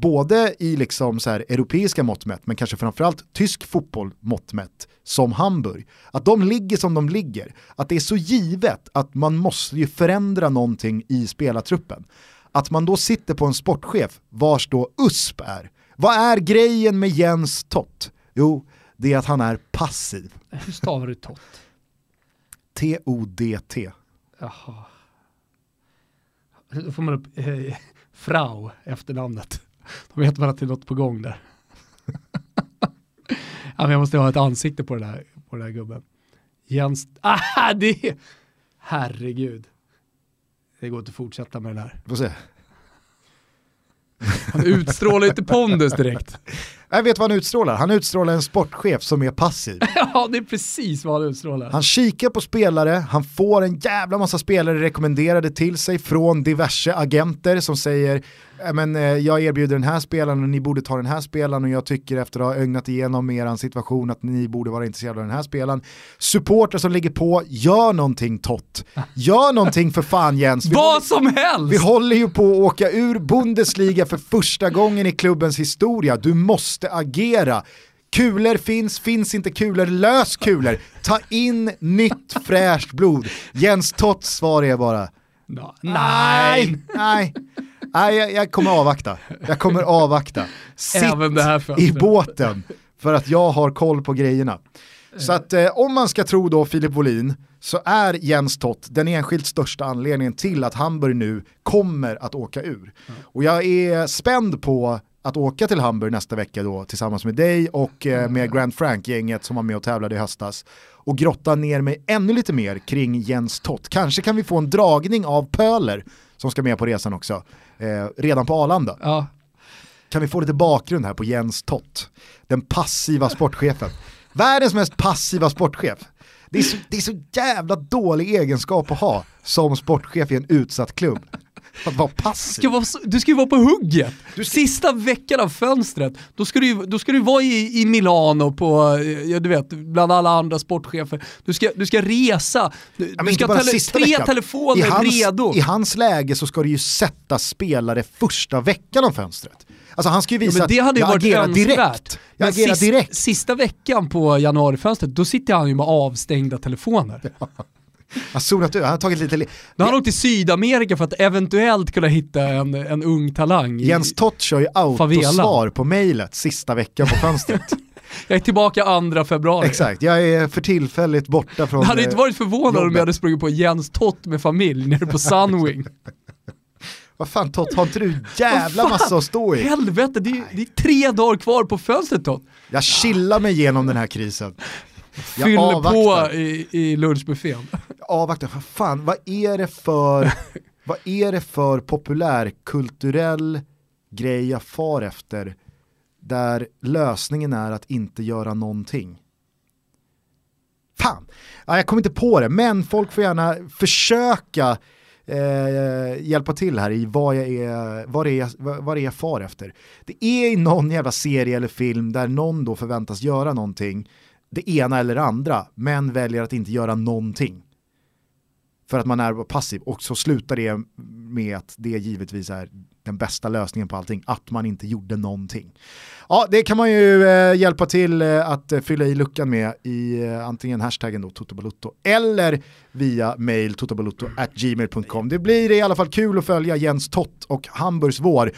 både i liksom så här europeiska mått mätt, men kanske framförallt tysk fotboll mått mätt, som Hamburg. Att de ligger som de ligger, att det är så givet att man måste ju förändra någonting i spelartruppen. Att man då sitter på en sportchef vars då USP är. Vad är grejen med Jens Tott? Jo, det är att han är passiv. Hur stavar du Tott? T-O-D-T. Jaha. Då får man upp eh, Frau efter namnet. Då vet man att det är något på gång där. [laughs] ja, men jag måste ha ett ansikte på den här, på den här gubben. Jens, ah, det herregud. Det går inte att fortsätta med den här. Får se. Han utstrålar inte pondus direkt. [laughs] Jag vet vad han utstrålar, han utstrålar en sportchef som är passiv. [laughs] ja, det är precis vad han utstrålar. Han kikar på spelare, han får en jävla massa spelare rekommenderade till sig från diverse agenter som säger men, eh, jag erbjuder den här spelaren och ni borde ta den här spelaren och jag tycker efter att ha ögnat igenom er situation att ni borde vara intresserade av den här spelaren. Supporter som ligger på, gör någonting Tott. Gör någonting för fan Jens. Vi [laughs] Vad som helst! Vi håller ju på att åka ur Bundesliga för första gången i klubbens historia. Du måste agera. Kulor finns, finns inte kulor, lös kulor. Ta in nytt fräscht blod. Jens Tots svar är bara No. nej, nej. Nej, jag, jag kommer avvakta. Jag kommer avvakta. Sitt i båten för att jag har koll på grejerna. Så att eh, om man ska tro då Filip Wåhlin så är Jens Tott den enskilt största anledningen till att Hamburg nu kommer att åka ur. Och jag är spänd på att åka till Hamburg nästa vecka då tillsammans med dig och eh, med Grand Frank-gänget som var med och tävlade i höstas och grotta ner mig ännu lite mer kring Jens Tott. Kanske kan vi få en dragning av Pöler som ska med på resan också, eh, redan på Arlanda. Ja. Kan vi få lite bakgrund här på Jens Tott, den passiva sportchefen. Världens mest passiva sportchef. Det är, så, det är så jävla dålig egenskap att ha som sportchef i en utsatt klubb. Att vara passiv. Ska vara, du ska ju vara på hugget. Sista veckan av fönstret, då ska du, då ska du vara i, i Milano på, eh, ja, du vet, bland alla andra sportchefer. Du ska, du ska resa, du, Ja, du ska ha tele, tre veckan. telefoner I hans, redo. I hans läge så ska du ju sätta spelare första veckan av fönstret. Alltså han ska ju Ja, visa men det hade ju att jag agerar direkt. Jag agerar sist- direkt. Sista veckan på januarifönstret, då sitter han ju med avstängda telefoner. Han har zonat ut, han har tagit lite... li- Då har han åkt till Sydamerika för att eventuellt kunna hitta en, en ung talang. Jens Tott kör ju autosvar på mejlet sista veckan på fönstret. [laughs] Jag är tillbaka 2 februari. Exakt, jag är för tillfälligt borta från... Jag hade inte varit förvånad om jag hade sprungit på Jens Tott med familj nere på Sunwing. [laughs] Vad fan Tott, har inte du jävla massa att stå i? Helvete, det är, det är tre dagar kvar på fönstret Tott. Jag chillar mig igenom den här krisen. Jag Fyll avvaktar. på i, i lunchbuffén. Avvakta, vad fan, vad är det för, [laughs] vad är det för populärkulturell grej jag far efter där lösningen är att inte göra någonting? Fan, ja, jag kommer inte på det, men folk får gärna försöka eh, hjälpa till här i vad, jag är, vad, det är, vad, vad det är jag far efter. Det är i någon jävla serie eller film där någon då förväntas göra någonting, det ena eller det andra, men väljer att inte göra någonting. För att man är passiv och så slutar det med att det givetvis är den bästa lösningen på allting, att man inte gjorde någonting. Ja, det kan man ju eh, hjälpa till eh, att eh, fylla i luckan med i eh, antingen hashtaggen då totobalutto eller via mail totobalutto@gmail.com. Det blir i alla fall kul att följa Jens Tott och Hamburgs vår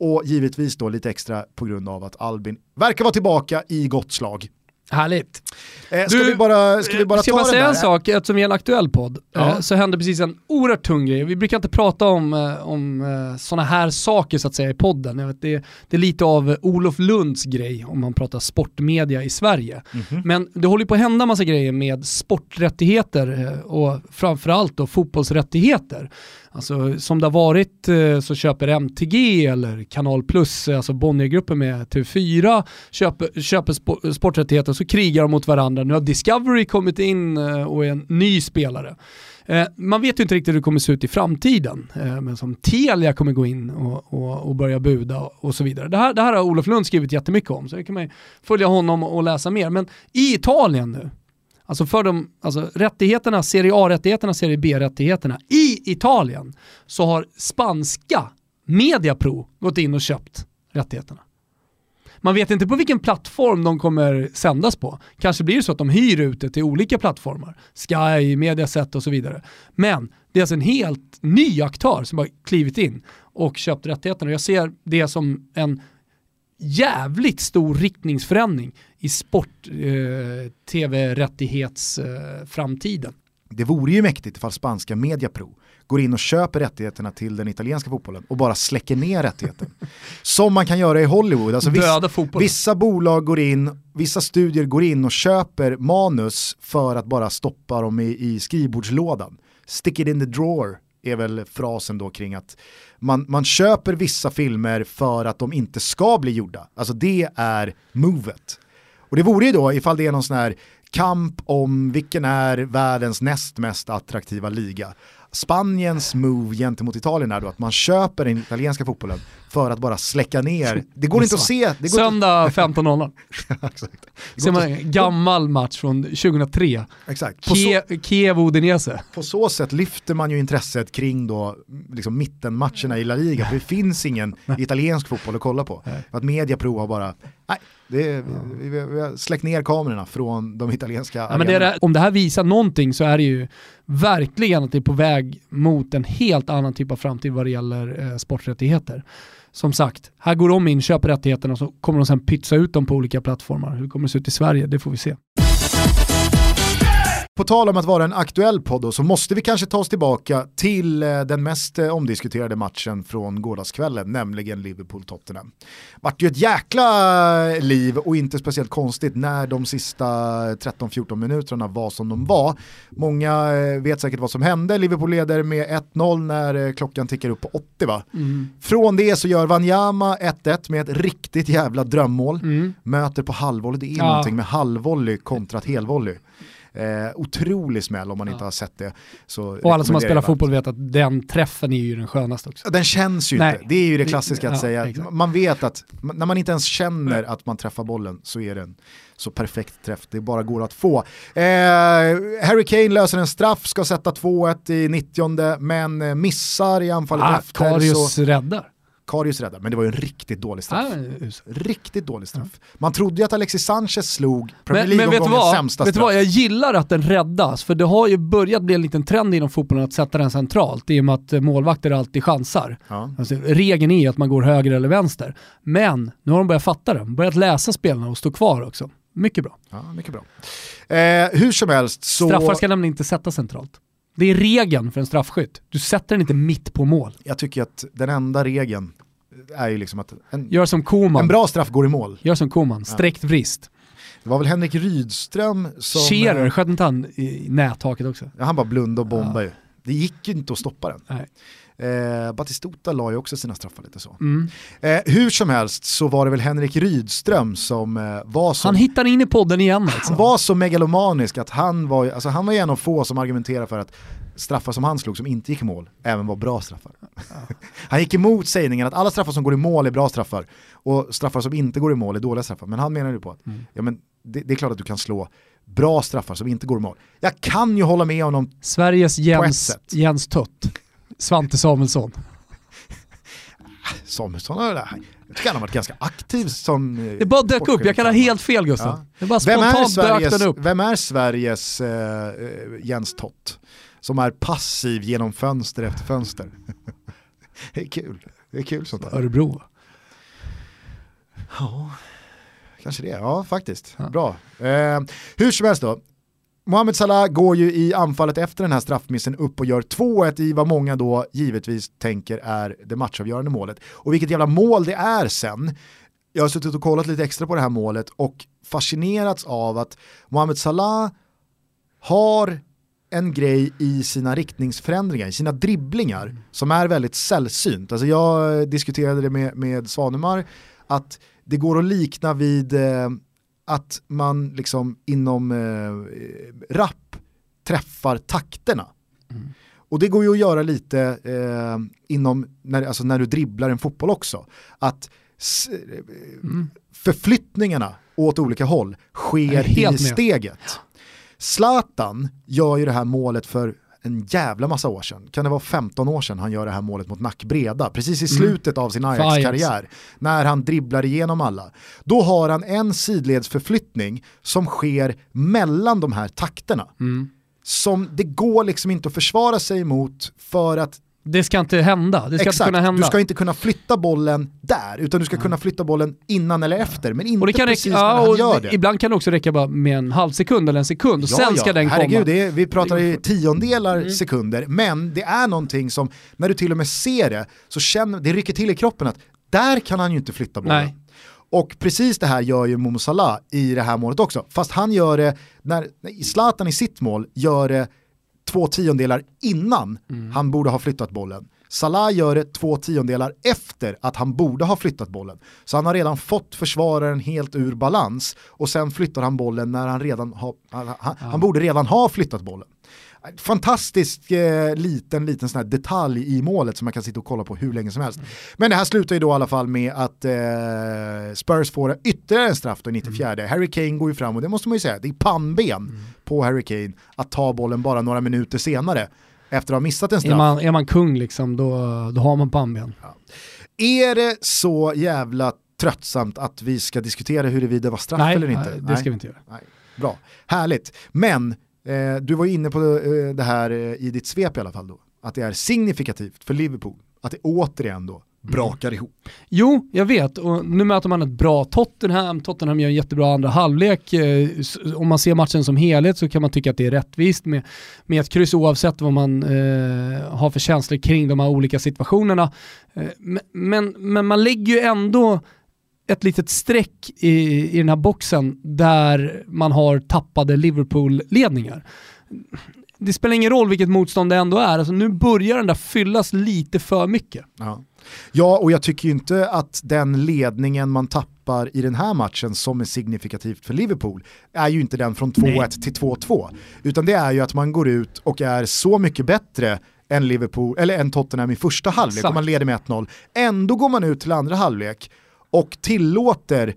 och givetvis då lite extra på grund av att Albin verkar vara tillbaka i gott slag. Härligt. Eh, ska Du, vi bara, ska vi bara Ska ta bara säga där? en sak, eftersom vi är en aktuell podd, Ja. eh, så hände precis en oerhört tung grej. Vi brukar inte prata om, eh, om eh, sådana här saker så att säga i podden. Vet, det, det är lite av eh, Olof Lunds grej om man pratar sportmedia i Sverige. Mhm. Men det håller på att hända massa grejer med sporträttigheter eh, och framförallt då fotbollsrättigheter. Alltså som det har varit eh, så köper MTG eller Kanal Plus, alltså Bonniergruppen med TV4, köper, köper sporträttigheter så krigar de mot varandra. Nu har Discovery kommit in eh, och är en ny spelare. Eh, man vet ju inte riktigt hur det kommer se ut i framtiden, men som Telia kommer gå in och, och, och börja buda och så vidare. Det här, det här har Olof Lund skrivit jättemycket om, så det kan man följa honom och läsa mer. Men i Italien nu, Alltså för de alltså rättigheterna, Serie A-rättigheterna, Serie B-rättigheterna i Italien så har spanska Mediapro gått in och köpt rättigheterna. Man vet inte på vilken plattform de kommer sändas på. Kanske blir det så att de hyr ut det till olika plattformar. Sky, Mediaset och så vidare. Men det är alltså en helt ny aktör som har klivit in och köpt rättigheterna. Jag ser det som en jävligt stor riktningsförändring i sport-tv-rättighetsframtiden. Det vore ju mäktigt ifall spanska Mediapro går in och köper rättigheterna till den italienska fotbollen och bara släcker ner rättigheten. [laughs] Som man kan göra i Hollywood. Alltså viss, Döda vissa bolag går in, vissa studier går in och köper manus för att bara stoppa dem i, i skrivbordslådan. Stick it in the drawer är väl frasen då kring att man, man köper vissa filmer för att de inte ska bli gjorda. Alltså det är movet. Och det vore ju då ifall det är någon sån här kamp om vilken är världens näst mest attraktiva liga. Spaniens move gentemot Italien är då att man köper den italienska fotbollen för att bara släcka ner. [laughs] Det går inte att se. Det går Söndag 15.00. [laughs] exakt. Det Ser man en gammal match från 2003. exakt. Ke- Kiev Udinese. på så sätt lyfter man ju intresset kring då, liksom mittenmatcherna i La Liga. För det finns ingen italiensk fotboll att kolla på. För att Mediapro har bara Nej, det är, vi, vi, vi har släckt ner kamerorna från de italienska Ja, men det är, om det här visar någonting så är det ju verkligen att det är på väg mot en helt annan typ av framtid vad det gäller eh, sporträttigheter. Som sagt, här går de in, köper rättigheterna och så kommer de sen pytsa ut dem på olika plattformar. Hur det kommer det se ut i Sverige, det får vi se. På tal om att vara en aktuell podd då, så måste vi kanske ta oss tillbaka till eh, den mest eh, omdiskuterade matchen från gårdagskvällen, nämligen Liverpool-Tottenham. Vart ju ett jäkla liv och inte speciellt konstigt när de sista 13-14 minuterna var som de var. Många eh, vet säkert vad som hände, Liverpool leder med 1-0 när eh, klockan tickar upp på 80 va? Från det så gör Wanyama 1-1 med ett riktigt jävla drömmål. Möter på halvvolley, det är Ja. någonting med halvvolley kontra helvolley. Eh, otrolig smäll om man inte har sett det. Så Och alla som har spelat varmt. fotboll vet att den träffen är ju den skönaste också. Den känns ju Nej. inte, det är ju det Det- klassiska att ja, säga. exakt. Man vet att när man inte ens känner att man träffar bollen så är det en så perfekt träff det bara går att få. Eh, Harry Kane löser en straff, ska sätta 2-1 i 90 men eh, missar i anfallet Ah, efter. Karius Så, räddar. Karius räddar, men det var ju en riktigt dålig straff. Ah. Riktigt dålig straff. Man trodde ju att Alexis Sanchez slog Premier Men, men vet du League-omgångens vad? sämsta Vet du straff. vad? Jag gillar att den räddas, för det har ju börjat bli en liten trend inom fotbollen att sätta den centralt, i och med att eh, målvakter alltid chansar. Ja. Alltså, regeln är att man går höger eller vänster. Men nu har de börjat fatta det, börjat läsa spelarna och stå kvar också. Mycket bra. Ja, mycket bra. Eh, hur som helst så... Straffar ska nämligen inte sättas centralt. Det är regeln för en straffskytt. Du sätter den inte mitt på mål. Jag tycker att den enda regeln är ju liksom att en, Gör som Koman. en bra straff går i mål. Gör som Koman, sträckt vrist. Det var väl Henrik Rydström som... Scherer, sköt inte han i nättaket också? Ja, han bara blundade och bombade ju. Det gick ju inte att stoppa den. Nej. Eh, Batistuta la ju också sina straffar lite så. Mm. Eh, hur som helst så var det väl Henrik Rydström som eh, var så... Han hittar in i podden igen alltså. Han var så megalomanisk att han var, alltså han var en av få som argumenterar för att straffar som han slog som inte gick i mål även var bra straffar. [laughs] han gick emot sägningen att alla straffar som går i mål är bra straffar och straffar som inte går i mål är dåliga straffar. Men han menar ju på att ja, men det, det är klart att du kan slå bra straffar som inte går i mål. Jag kan ju hålla med honom, Sveriges Jens. Jens Tutt. Svante Samuelsson. Samuelsson har jag tycker han har varit ganska aktiv som... eh, Det bara dök upp, jag kan ha helt fel Gustav. Ja. Vem är, Sveriges, upp. vem är Sveriges eh, eh, Jens Tott? Som är passiv genom fönster efter fönster. [laughs] det är kul. Det är kul sånt där. Örebro. Ja, kanske det. Ja, faktiskt. Ja. Bra. Eh, hur som helst då. Mohamed Salah går ju i anfallet efter den här straffmissen upp och gör 2-1 i vad många då givetvis tänker är det matchavgörande målet. Och vilket jävla mål det är sen. Jag har suttit och kollat lite extra på det här målet och fascinerats av att Mohamed Salah har en grej i sina riktningsförändringar, i sina dribblingar som är väldigt sällsynt. Alltså jag diskuterade det med, med Svanemar att det går att likna vid eh, att man liksom inom eh, rap träffar takterna. Och det går ju att göra lite eh, inom, när, alltså när du dribblar en fotboll också. Att s- eh, förflyttningarna åt olika håll sker helt i med. steget. Zlatan gör ju det här målet för en jävla massa år sedan. Kan det vara 15 år sedan han gör det här målet mot Nackbreda? Precis i slutet av sin Ajax-karriär. När han dribblar igenom alla. Då har han en sidledsförflyttning som sker mellan de här takterna. Som det går liksom inte att försvara sig emot för att Det ska inte hända. Det ska Exakt, inte kunna hända. du ska inte kunna flytta bollen där, utan du ska kunna flytta bollen innan eller efter, men inte och det kan precis räcka, när ja, han gör det. Ibland kan det också räcka bara med en halv sekund eller en sekund och sen ska den herregud, komma. Det vi pratar i tiondelar Mm. sekunder, men det är någonting som, när du till och med ser det, så känner, det rycker till i kroppen att där kan han ju inte flytta bollen. Nej. Och precis det här gör ju Momo Salah i det här målet också. Fast han gör det, när, när Zlatan i sitt mål gör det två tiondelar innan Mm. han borde ha flyttat bollen. Salah gör det två tiondelar efter att han borde ha flyttat bollen. Så han har redan fått försvararen helt ur balans och sen flyttar han bollen när han redan har, han, han, han borde redan ha flyttat bollen. Fantastisk eh, liten, liten sån detalj i målet som man kan sitta och kolla på hur länge som helst. Men det här slutar ju då i alla fall med att eh, Spurs får ytterligare en straff då i 94. Harry Kane går ju fram och det måste man ju säga, det är pannben på Harry Kane att ta bollen bara några minuter senare efter att ha missat en straff. Är man, är man kung liksom, då, då har man pannben. Är det så jävla tröttsamt att vi ska diskutera huruvida det var straff Nej, eller inte. nej, det ska vi inte göra. Nej. Bra, härligt. Men eh, du var inne på eh, det här eh, i ditt svep i alla fall då. Att det är signifikativt för Liverpool att det återigen då brakar ihop. Jo, jag vet. Och nu möter man ett bra Tottenham. Tottenham gör en jättebra andra halvlek. Om man ser matchen som helhet så kan man tycka att det är rättvist med, med ett kryss oavsett vad man eh, har för känslor kring de här olika situationerna. Eh, men, men, men man lägger ju ändå ett litet streck i, i den här boxen där man har tappade Liverpool-ledningar. Det spelar ingen roll vilket motstånd det ändå är, alltså nu börjar den där fyllas lite för mycket. Ja. ja, och jag tycker ju inte att den ledningen man tappar i den här matchen som är signifikativt för Liverpool är ju inte den från 2-1 till 2-2. Utan det är ju att man går ut och är så mycket bättre än Liverpool, eller än Tottenham i första halvlek Exakt. och man leder med 1-0. Ändå går man ut till andra halvlek och tillåter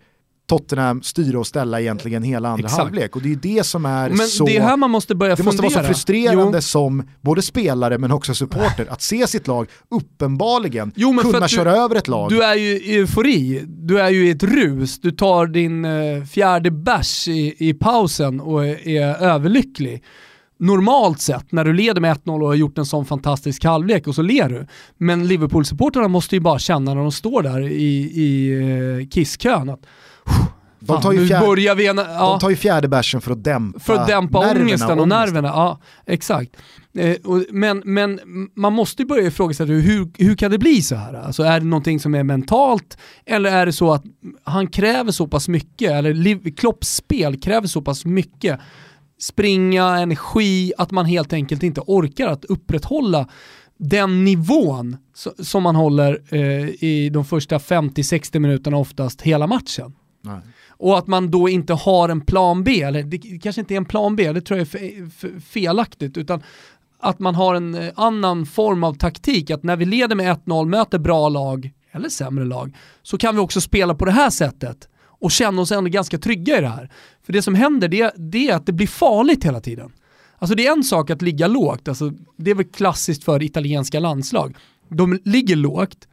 Tottenham styra och ställa egentligen hela andra Exakt. halvlek. Och det är det som är Men så... det är här man måste börja Det måste vara så frustrerande Jo. som både spelare men också supporter att se sitt lag uppenbarligen Jo, kunna att du- köra över ett lag. Du är ju i eufori, du är ju i ett rus, du tar din eh, fjärde bärs i, i pausen och är, är överlycklig. Normalt sett, när du leder med 1-0 och har gjort en sån fantastisk halvlek och så ler du. Men Liverpool-supportrarna måste ju bara känna när de står där i, i eh, kisskön att de, tar ju nu fjär, börjar vi... En, ja. de tar ju fjärde bärsen för att dämpa För att dämpa nerverna ångesten och nerverna. Ja, exakt. Eh, men, men man måste ju börja ifrågasätta hur, hur kan det bli så här? Alltså är det någonting som är mentalt eller är det så att han kräver så pass mycket, eller Klopps spel kräver så pass mycket springa, energi, att man helt enkelt inte orkar att upprätthålla den nivån so- som man håller eh, i de första 50-60 minuterna oftast hela matchen. Nej. Och att man då inte har en plan B, eller det kanske inte är en plan B, det tror jag är fe- fe- felaktigt, utan att man har en eh, annan form av taktik, att när vi leder med 1-0, möter bra lag, eller sämre lag, så kan vi också spela på det här sättet och känna oss ändå ganska trygga i det här. För det som händer det, det är att det blir farligt hela tiden. Alltså det är en sak att ligga lågt, alltså det är väl klassiskt för italienska landslag. De ligger lågt,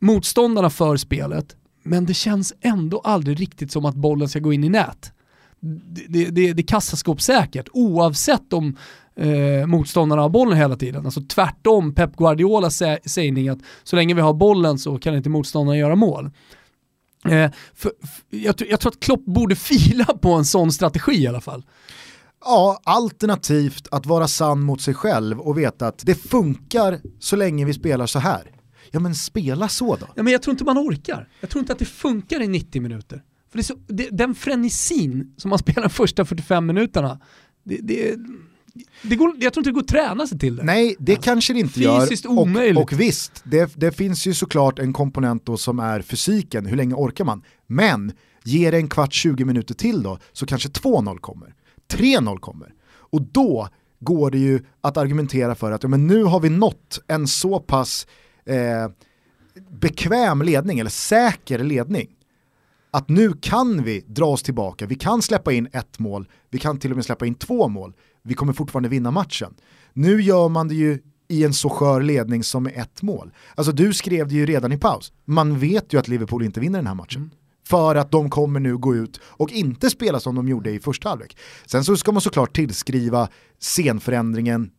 motståndarna för spelet, men det känns ändå aldrig riktigt som att bollen ska gå in i nät. Det, det, det, det är kassaskåpssäkert oavsett om eh, motståndarna har bollen hela tiden. Alltså tvärtom Pep Guardiolas sä- sägning att så länge vi har bollen så kan inte motståndarna göra mål. Eh, för, för, jag, jag tror att Klopp borde [laughs] fila på en sån strategi i alla fall. Ja, alternativt att vara sann mot sig själv och veta att det funkar så länge vi spelar så här. Ja men spela så då. Ja, men jag tror inte man orkar. Jag tror inte att det funkar i 90 minuter. För det så, det, den frenesin som man spelar de första 45 minuterna, det, det, det går, jag tror inte det går att träna sig till det. Nej, det kanske det inte Fysiskt gör. Och, omöjligt. och visst, det, det finns ju såklart en komponent då som är fysiken, hur länge orkar man? Men ge det en kvart, 20 minuter till då, så kanske 2-0 kommer. 3-0 kommer. Och då går det ju att argumentera för att ja, men nu har vi nått en så pass eh, bekväm ledning, eller säker ledning, att nu kan vi dra oss tillbaka, vi kan släppa in ett mål, vi kan till och med släppa in två mål, vi kommer fortfarande vinna matchen. Nu gör man det ju i en så skör ledning som med ett mål. Alltså du skrev det ju redan i paus, man vet ju att Liverpool inte vinner den här matchen. För att de kommer nu gå ut och inte spela som de gjorde i första halvlek. Sen så ska man såklart tillskriva scenförändringen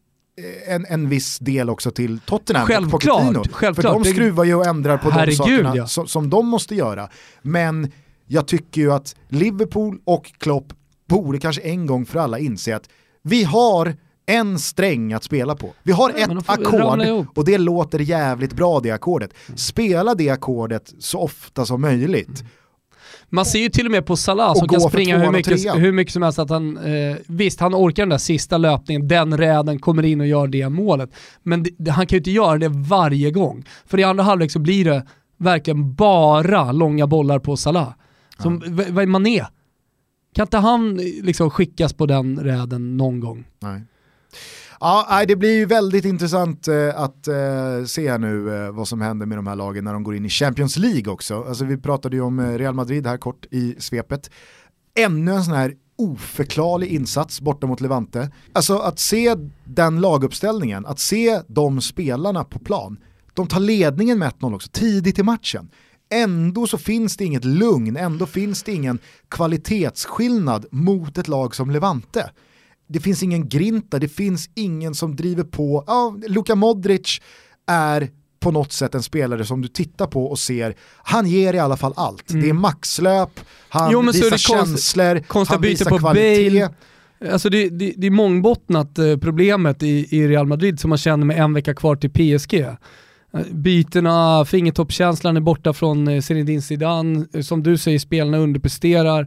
eh, en, en viss del också till Tottenham Självklart, och Pochettino. självklart. För de skruvar ju och ändrar på Herregud, de sakerna ja. som, som de måste göra. Men jag tycker ju att Liverpool och Klopp borde kanske en gång för alla inse att vi har en sträng att spela på. Vi har Ja, ett ackord och det låter jävligt bra det ackordet. Spela det ackordet så ofta som möjligt. Man ser ju till och med på Salah som kan springa hur mycket, hur mycket som helst att han, eh, visst han orkar den där sista löpningen, den räden kommer in och gör det målet. Men det, han kan ju inte göra det varje gång. För i andra halvlek så blir det verkligen bara långa bollar på Salah. Som, v- Vad är Mané? Kan inte han liksom skickas på den räden någon gång? Nej. Ja, det blir ju väldigt intressant eh, att eh, se nu eh, vad som händer med de här lagen när de går in i Champions League också. Alltså, vi pratade ju om Real Madrid här kort i svepet. Ännu en sån här oförklarlig insats borta mot Levante. Alltså att se den laguppställningen, att se de spelarna på plan. De tar ledningen med 1-0 också, tidigt i matchen ändå så finns det inget lugn, ändå finns det ingen kvalitetsskillnad mot ett lag som Levante. Det finns ingen grinta, det finns ingen som driver på. Ja, Luka Modric är på något sätt en spelare som du tittar på och ser, han ger i alla fall allt. Det är maxlöp, han Jo, visar konst- känslor, konstiga han visar kvalitet. Bale. Alltså det, det, det är mångbottnat eh, problemet i, i Real Madrid som man känner med en vecka kvar till PSG. Bytena, fingertoppskänslan är borta från eh, Zinedine Zidane, Eh, som du säger spelarna underpresterar.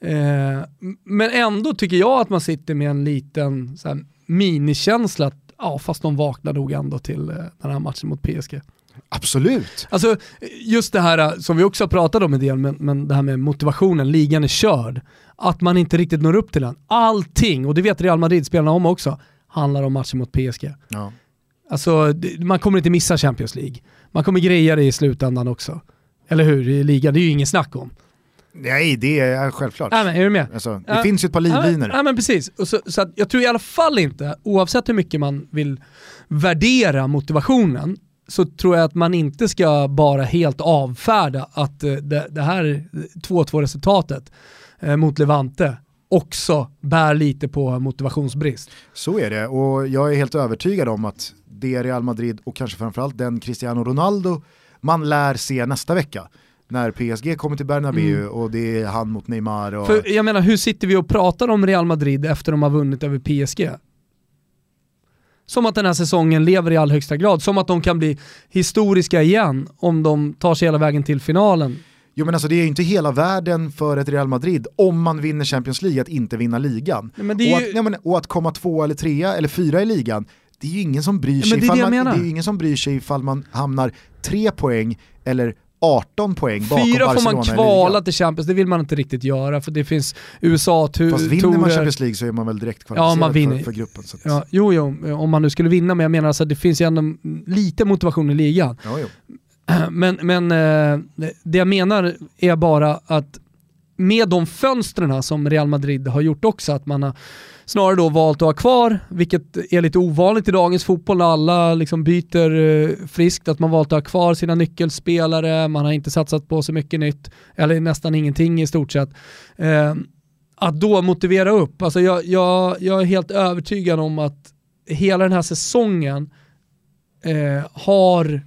Eh, men ändå tycker jag att man sitter med en liten så här, minikänsla att ja, fast de vaknar nog ändå till den här matchen mot PSG. Absolut. Alltså just det här som vi också har pratat om en del, men, men det här med motivationen, ligan är körd. Att man inte riktigt når upp till den. Allting, och det vet Real Madrid-spelarna om också, handlar om matchen mot PSG. Ja. Alltså man kommer inte missa Champions League. Man kommer greja det i slutändan också. Eller hur? I ligan, det är ju ingen snack om. Nej, det är självklart. Nej, men, är du med? Alltså, det Ja. finns ju ett par livlinor. Ja, men precis. Och så, så jag tror i alla fall inte, oavsett hur mycket man vill värdera motivationen, så tror jag att man inte ska bara helt avfärda att eh, det, det här 2-2 resultatet eh, mot Levante också bär lite på motivationsbrist. Så är det och jag är helt övertygad om att det Real Madrid och kanske framförallt den Cristiano Ronaldo man lär se nästa vecka när PSG kommer till Bernabéu och det är han mot Neymar. Och... Mm. För jag menar, hur sitter vi och pratar om Real Madrid efter de har vunnit över PSG? Som att den här säsongen lever i all högsta grad, som att de kan bli historiska igen om de tar sig hela vägen till finalen. Jo men alltså det är ju inte hela världen för ett Real Madrid om man vinner Champions League att inte vinna ligan. Nej, men det är och, ju- att, nej, men, och att komma tvåa eller trea eller fyra i ligan, det är ju ingen som bryr sig, det är ifall det jag man, det är ju ingen som bryr sig ifall man hamnar tre poäng eller 18 poäng bakom Fyra får Barcelona man i kvala till Champions, det vill man inte riktigt göra för det finns USA, tu- Fast vinner man. Champions League så är man väl direkt Ja, kvalificerad man vinner. för, för gruppen. Så att, Ja, jo, jo, om man nu skulle vinna, men jag menar alltså det finns ju ändå lite motivation i ligan. ja, jo. [clears throat] Men, men eh, det jag menar är bara att med de fönstren som Real Madrid har gjort också, att man har snarare då valt att ha kvar, vilket är lite ovanligt i dagens fotboll när alla liksom byter eh, friskt, att man valt att ha kvar sina nyckelspelare, man har inte satsat på så mycket nytt, eller nästan ingenting i stort sett. Eh, att då motivera upp, alltså jag, jag, jag är helt övertygad om att hela den här säsongen eh, har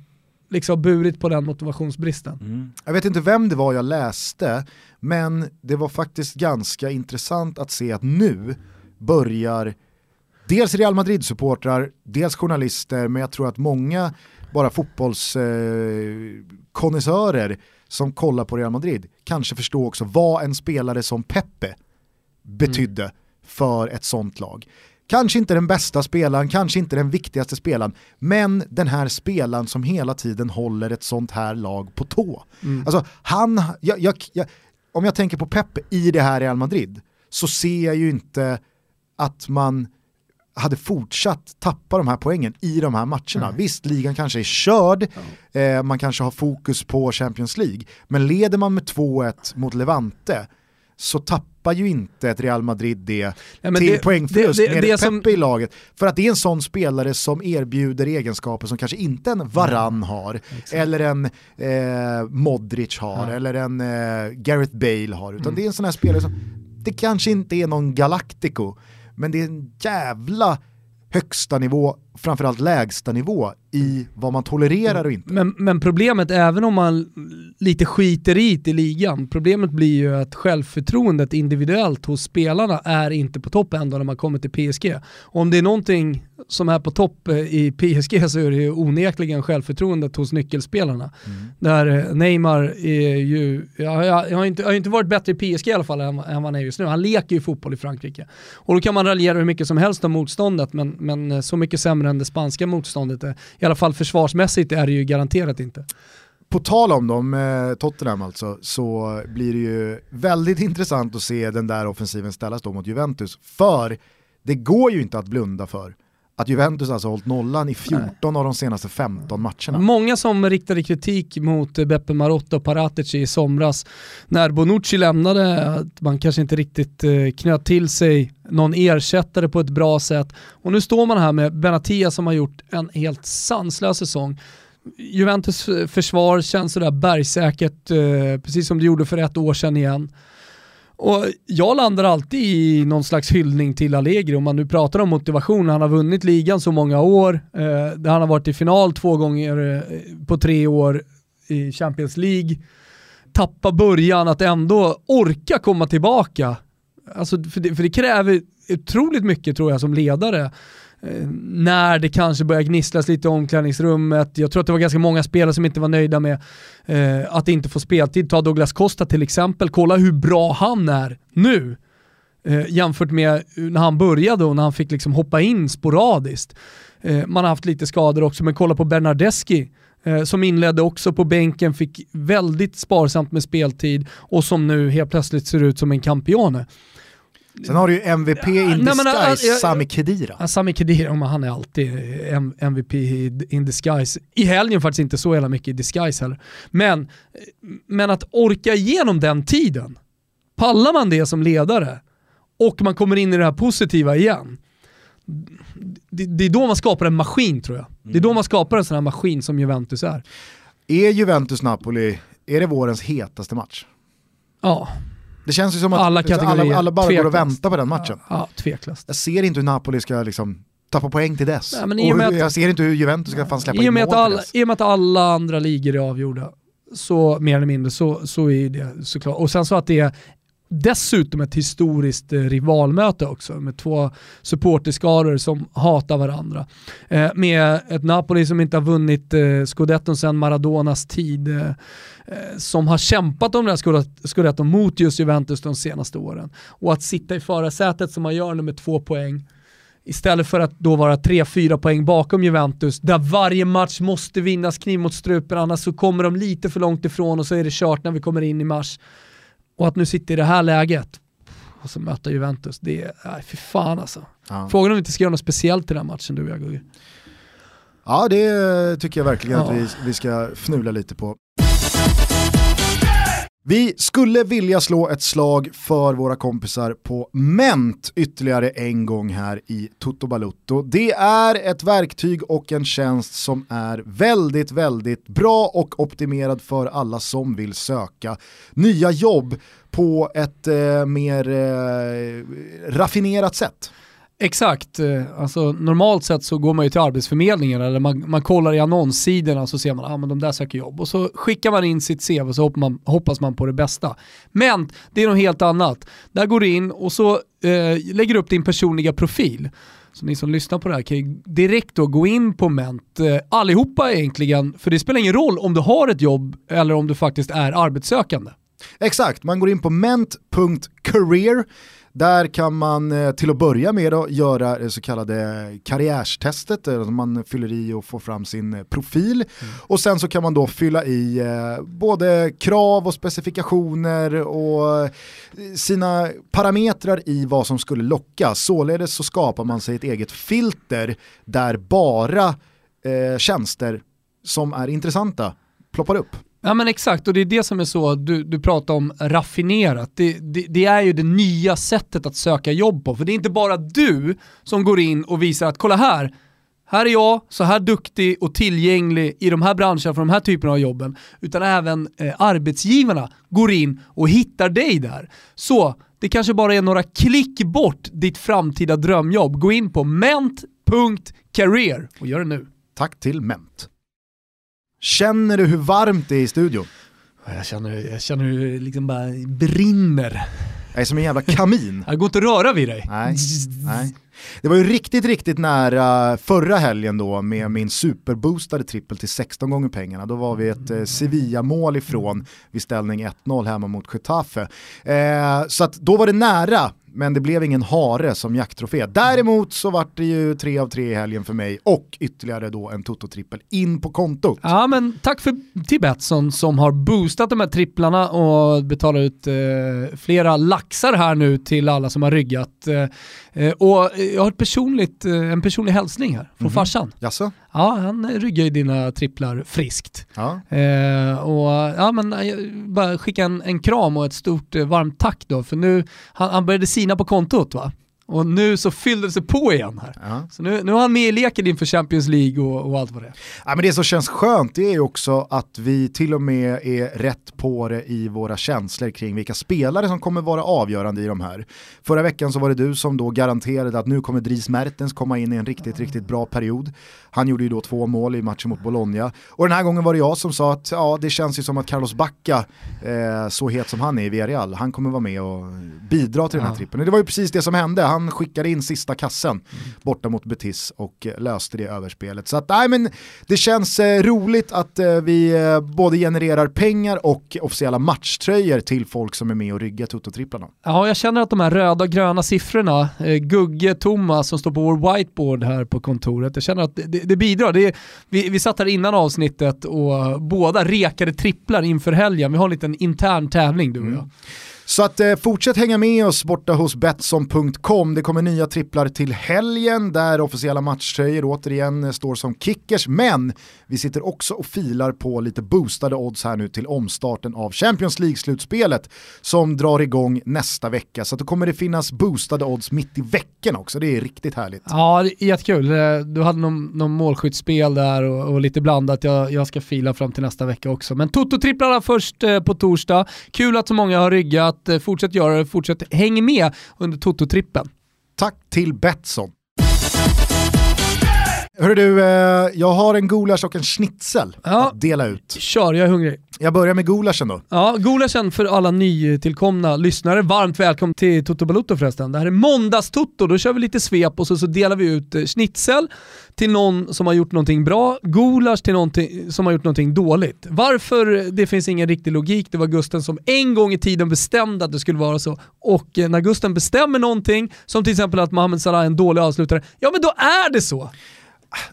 liksom burit på den motivationsbristen. Jag vet inte vem det var jag läste, men det var faktiskt ganska intressant att se att nu börjar dels Real Madrid-supportrar, dels journalister, men jag tror att många bara fotbollskonnässörer eh, som kollar på Real Madrid kanske förstå också vad en spelare som Pepe betydde för ett sånt lag. Kanske inte den bästa spelaren, kanske inte den viktigaste spelaren, men den här spelaren som hela tiden håller ett sånt här lag på tå. Alltså, han, jag, jag, jag, om jag tänker på Pepe i det här Real Madrid så ser jag ju inte att man hade fortsatt tappa de här poängen i de här matcherna. Visst, ligan kanske är körd, eh, man kanske har fokus på Champions League, men leder man med 2-1 mot Levante så tappar ju inte ett Real Madrid det men till det- poängförlust det- det- med det som- i laget. För att det är en sån spelare som erbjuder egenskaper som kanske inte en Varann har, eller en eh, Modric har, eller en eh, Gareth Bale har, utan det är en sån här spelare som, det kanske inte är någon Galactico, men det är en jävla högsta nivå, framförallt lägsta nivå i vad man tolererar och inte. Men, men problemet, även om man lite skiter i i ligan, problemet blir ju att självförtroendet individuellt hos spelarna är inte på topp ändå när man kommer till PSG. Och om det är någonting som är på topp eh, i PSG [laughs] så är det ju onekligen självförtroendet hos nyckelspelarna. Där eh, Neymar är ju, ja, jag, jag, har inte, jag har inte varit bättre i PSG i alla fall än, än vad han är just nu. Han leker ju fotboll i Frankrike. Och då kan man raljera hur mycket som helst om motståndet, men, men eh, så mycket sämre än det spanska motståndet. är- I alla fall försvarsmässigt är det ju garanterat inte. På tal om dem, eh, Tottenham alltså, så blir det ju väldigt intressant att se den där offensiven ställas då mot Juventus. För det går ju inte att blunda för att Juventus alltså hållit nollan i 14 av de senaste 15 matcherna. Många som riktade kritik mot Beppe Marotta och Paratici i somras när Bonucci lämnade, att man kanske inte riktigt eh, knöt till sig någon ersättare på ett bra sätt. Och nu står man här med Benatia som har gjort en helt sanslös säsong. Juventus eh, försvar känns sådär bergsäkert, eh, precis som det gjorde för ett år sedan igen. Och jag landar alltid i någon slags hyllning till Allegri om man nu pratar om motivation. Han har vunnit ligan så många år, eh, han har varit i final två gånger eh, på tre år i Champions League. Tappa början att ändå orka komma tillbaka. Alltså, för, det, för det kräver otroligt mycket tror jag som ledare Eh, när det kanske börjar gnisslas lite i omklädningsrummet. Jag tror att det var ganska många spelare som inte var nöjda med eh, att inte få speltid. Ta Douglas Costa till exempel, kolla hur bra han är nu. Eh, jämfört med när han började och när han fick liksom hoppa in sporadiskt. Eh, man har haft lite skador också, men kolla på Bernardeschi eh, som inledde också på bänken, fick väldigt sparsamt med speltid och som nu helt plötsligt ser ut som en campione. Sen har du ju MVP in Nej, disguise, men, äh, äh, Sami Khedira. Sami Khedira, han är alltid MVP in disguise. I helgen faktiskt inte så jävla mycket i disguise heller. Men, men att orka igenom den tiden, pallar man det som ledare och man kommer in i det här positiva igen, det, det är då man skapar en maskin tror jag. Det är då man skapar en sån här maskin som Juventus är. Är Juventus-Napoli, är det vårens hetaste match? Ja, Det känns ju som att Alla alla, kategorier, alla, bara går och väntar på den matchen. ja tveklöst. Jag ser inte hur Napoli ska liksom tappa poäng till dess. Nej, men i och hur, att- jag ser inte hur Juventus ska fan släppa I in mål alla. I och med att alla andra ligor är avgjorda, så mer eller mindre, så, så är det såklart. Och sen så att det är dessutom ett historiskt eh, rivalmöte också med två supporterskaror som hatar varandra. Eh, med ett Napoli som inte har vunnit eh, scudetton sedan Maradonas tid. Eh, som har kämpat om den här scudet- scudetton mot just Juventus de senaste åren. Och att sitta i förarsätet som man gör nu med två poäng Istället för att då vara 3-4 poäng bakom Juventus, där varje match måste vinnas kniv mot strupen, annars så kommer de lite för långt ifrån och så är det kört när vi kommer in i mars. Och att nu sitta i det här läget och så möta Juventus, det är, nej fy fan alltså. Ja. Frågan om vi inte ska göra något speciellt i den här matchen du och jag Gugge. ja, det tycker jag verkligen att Ja. vi, vi ska fnula lite på. Vi skulle vilja slå ett slag för våra kompisar på Ment ytterligare en gång här i Toto Balutto. Det är ett verktyg och en tjänst som är väldigt, väldigt bra och optimerad för alla som vill söka nya jobb på ett eh, mer eh, raffinerat sätt. Exakt, eh, alltså normalt sett så går man ju till Arbetsförmedlingen eller man, man kollar i annonssidorna så ser man att ah, men de där söker jobb och så skickar man in sitt CV och så hoppas man, hoppas man på det bästa. Men det är något helt annat. Där går du in och så eh, lägger du upp din personliga profil. Så ni som lyssnar på det här kan ju direkt då gå in på Ment, eh, allihopa egentligen, för det spelar ingen roll om du har ett jobb eller om du faktiskt är arbetssökande. Exakt, man går in på ment.career. Där kan man eh, till att börja med då, göra det så kallade karriärstestet, där man fyller i och får fram sin eh, profil. Och sen så kan man då fylla i eh, både krav och specifikationer och eh, sina parametrar i vad som skulle locka. Således så skapar man sig ett eget filter där bara eh, tjänster som är intressanta ploppar upp. Ja men exakt, och det är det som är så, du, du pratar om raffinerat. Det, det, det är ju det nya sättet att söka jobb på. För det är inte bara du som går in och visar att kolla här, här är jag, så här duktig och tillgänglig i de här branscherna för de här typerna av jobben. Utan även eh, arbetsgivarna går in och hittar dig där. Så det kanske bara är några klick bort ditt framtida drömjobb. Gå in på ment.career och gör det nu. Tack till Ment. Känner du hur varmt det är i studion? Jag känner, jag känner hur det liksom bara brinner. Jag är som en jävla kamin. [laughs] Det går inte att röra vid dig. Nej, nej. Det var ju riktigt, riktigt nära förra helgen då med min superboostade trippel till 16 gånger pengarna. Då var vi ett eh, Sevilla-mål ifrån vid ställning 1-0 hemma mot Getafe. Eh, så att då var det nära, men det blev ingen hare som jakttrofé. Däremot så vart det ju tre av tre i helgen för mig och ytterligare då en Toto-trippel in på kontot. Ja men tack för till Betsson som har boostat de här tripplarna och betalar ut eh, flera laxar här nu till alla som har ryggat. Eh, eh, och jag har ett personligt, eh, en personlig hälsning här från farsan. Jaså? Ja, han ryggar ju dina tripplar friskt. Ja. Eh, och ja, men eh, bara skicka en, en kram och ett stort eh, varmt tack då, för nu, han, han började sina på kontot va? Och nu så fyllde det sig på igen här. Ja. Så nu, nu är han med i leken inför Champions League och, och allt vad det är. Ja, men det som känns skönt det är också att vi till och med är rätt på det i våra känslor kring vilka spelare som kommer vara avgörande i de här. Förra veckan så var det du som då garanterade att nu kommer Dries Mertens komma in i en riktigt, riktigt bra period. Han gjorde ju då två mål i matchen mot Bologna. Och den här gången var det jag som sa att ja, det känns ju som att Carlos Bacca, eh, så het som han är i Villarreal, han kommer vara med och bidra till den här Ja. trippen. Och det var ju precis det som hände, han skickade in sista kassen borta mot Betis och eh, löste det överspelet. Så att, nej men det känns eh, roligt att eh, vi eh, både genererar pengar och officiella matchtröjor till folk som är med och ryggar Toto-tripplarna. Ja, jag känner att de här röda och gröna siffrorna, Gugge, Thomas som står på vår whiteboard här på kontoret, jag känner att det, det, det bidrar. Det vi, vi satt här innan avsnittet och båda rekade tripplar inför helgen. Vi har en liten intern tävling du och jag. Så att eh, fortsätt hänga med oss borta hos Betsson.com. Det kommer nya tripplar till helgen där officiella matchtröjor återigen eh, står som kickers. Men vi sitter också och filar på lite boostade odds här nu till omstarten av Champions League-slutspelet som drar igång nästa vecka. Så att då kommer det finnas boostade odds mitt i veckan också. Det är riktigt härligt. Ja, det är jättekul. Eh, du hade någon, någon målskyttsspel där och, och lite blandat. Jag, jag ska fila fram till nästa vecka också. Men Toto-tripplarna först eh, på torsdag. Kul att så många har ryggat att eh, Fortsätt göra det, fortsätt häng med under Toto-trippen. Tack till Betsson. Hörru du, eh, jag har en gulasch och en schnitzel Ja. att dela ut. Kör, jag är hungrig. Jag börjar med gulaschen då. Ja, gulaschen för alla nytillkomna lyssnare. Varmt välkommen till Toto Balutto förresten. Det här är måndags-Toto, då kör vi lite svep och så, så delar vi ut eh, schnitzel till någon som har gjort någonting bra, gulasch till någon som har gjort någonting dåligt. Varför? Det finns ingen riktig logik. Det var Gusten som en gång i tiden bestämde att det skulle vara så. Och eh, när Gusten bestämmer någonting, som till exempel att Mohamed Salah är en dålig avslutare, ja men då är det så.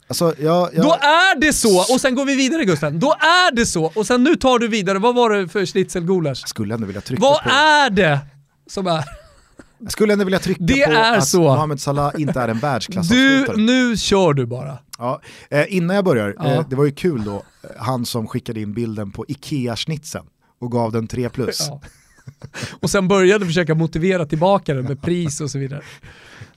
Alltså, jag, jag, Då är det så! Och sen går vi vidare Gusten. Då är det så! Och sen nu tar du vidare, vad var det för schnitzelgulasch? jag skulle ändå vilja trycka Vad på, är det som är? jag skulle ändå vilja trycka Det på att så. Mohamed Salah inte är en Du, världsklassaavslutare. nu kör du bara. Ja, eh, innan jag börjar, Ja. eh, det var ju kul då, eh, han som skickade in bilden på Ikea-schnitzeln och gav den 3 plus. Ja. Och sen började försöka motivera tillbaka den med pris och så vidare. [laughs]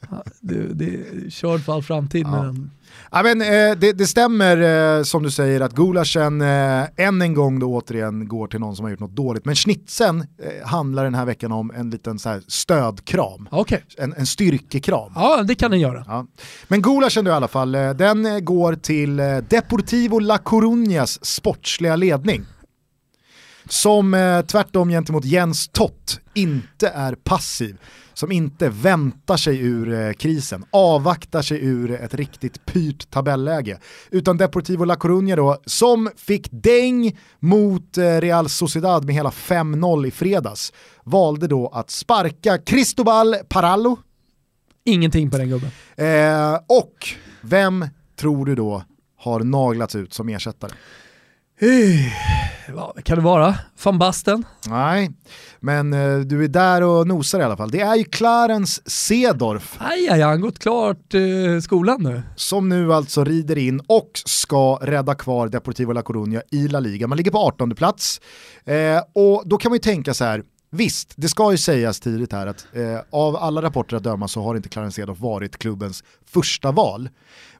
Ja, du, det är körd för all framtid med den. Ja, men, eh, det, det stämmer eh, som du säger att gulaschen eh, än en gång då återigen går till någon som har gjort något dåligt. Men schnitzeln eh, handlar den här veckan om en liten så här, stödkram, Okej, en, en styrkekram. ja det kan den göra. Ja. Men gulaschen då i alla fall, eh, den går till eh, Deportivo La Coruñas sportsliga ledning. Som eh, tvärtom gentemot Jens Tott inte är passiv. Som inte väntar sig ur eh, krisen, avvaktar sig ur ett riktigt pyrt tabelläge. Utan Deportivo La Coruña då, som fick däng mot eh, Real Sociedad med hela 5-0 i fredags, valde då att sparka Cristobal Parallo, Ingenting på den gubben. Eh, och vem tror du då har naglats ut som ersättare? Vad kan det vara? Van Basten? Nej, men eh, du är där och nosar i alla fall. Det är ju Clarence Sedorf Aj, aj, han gått klart eh, skolan nu. som nu alltså rider in och ska rädda kvar Deportivo La Coruña i La Liga. Man ligger på 18 plats eh, och då kan man ju tänka så här, Visst, det ska ju sägas tidigt här att eh, av alla rapporter att döma så har inte Clarence Sedorf varit klubbens första val.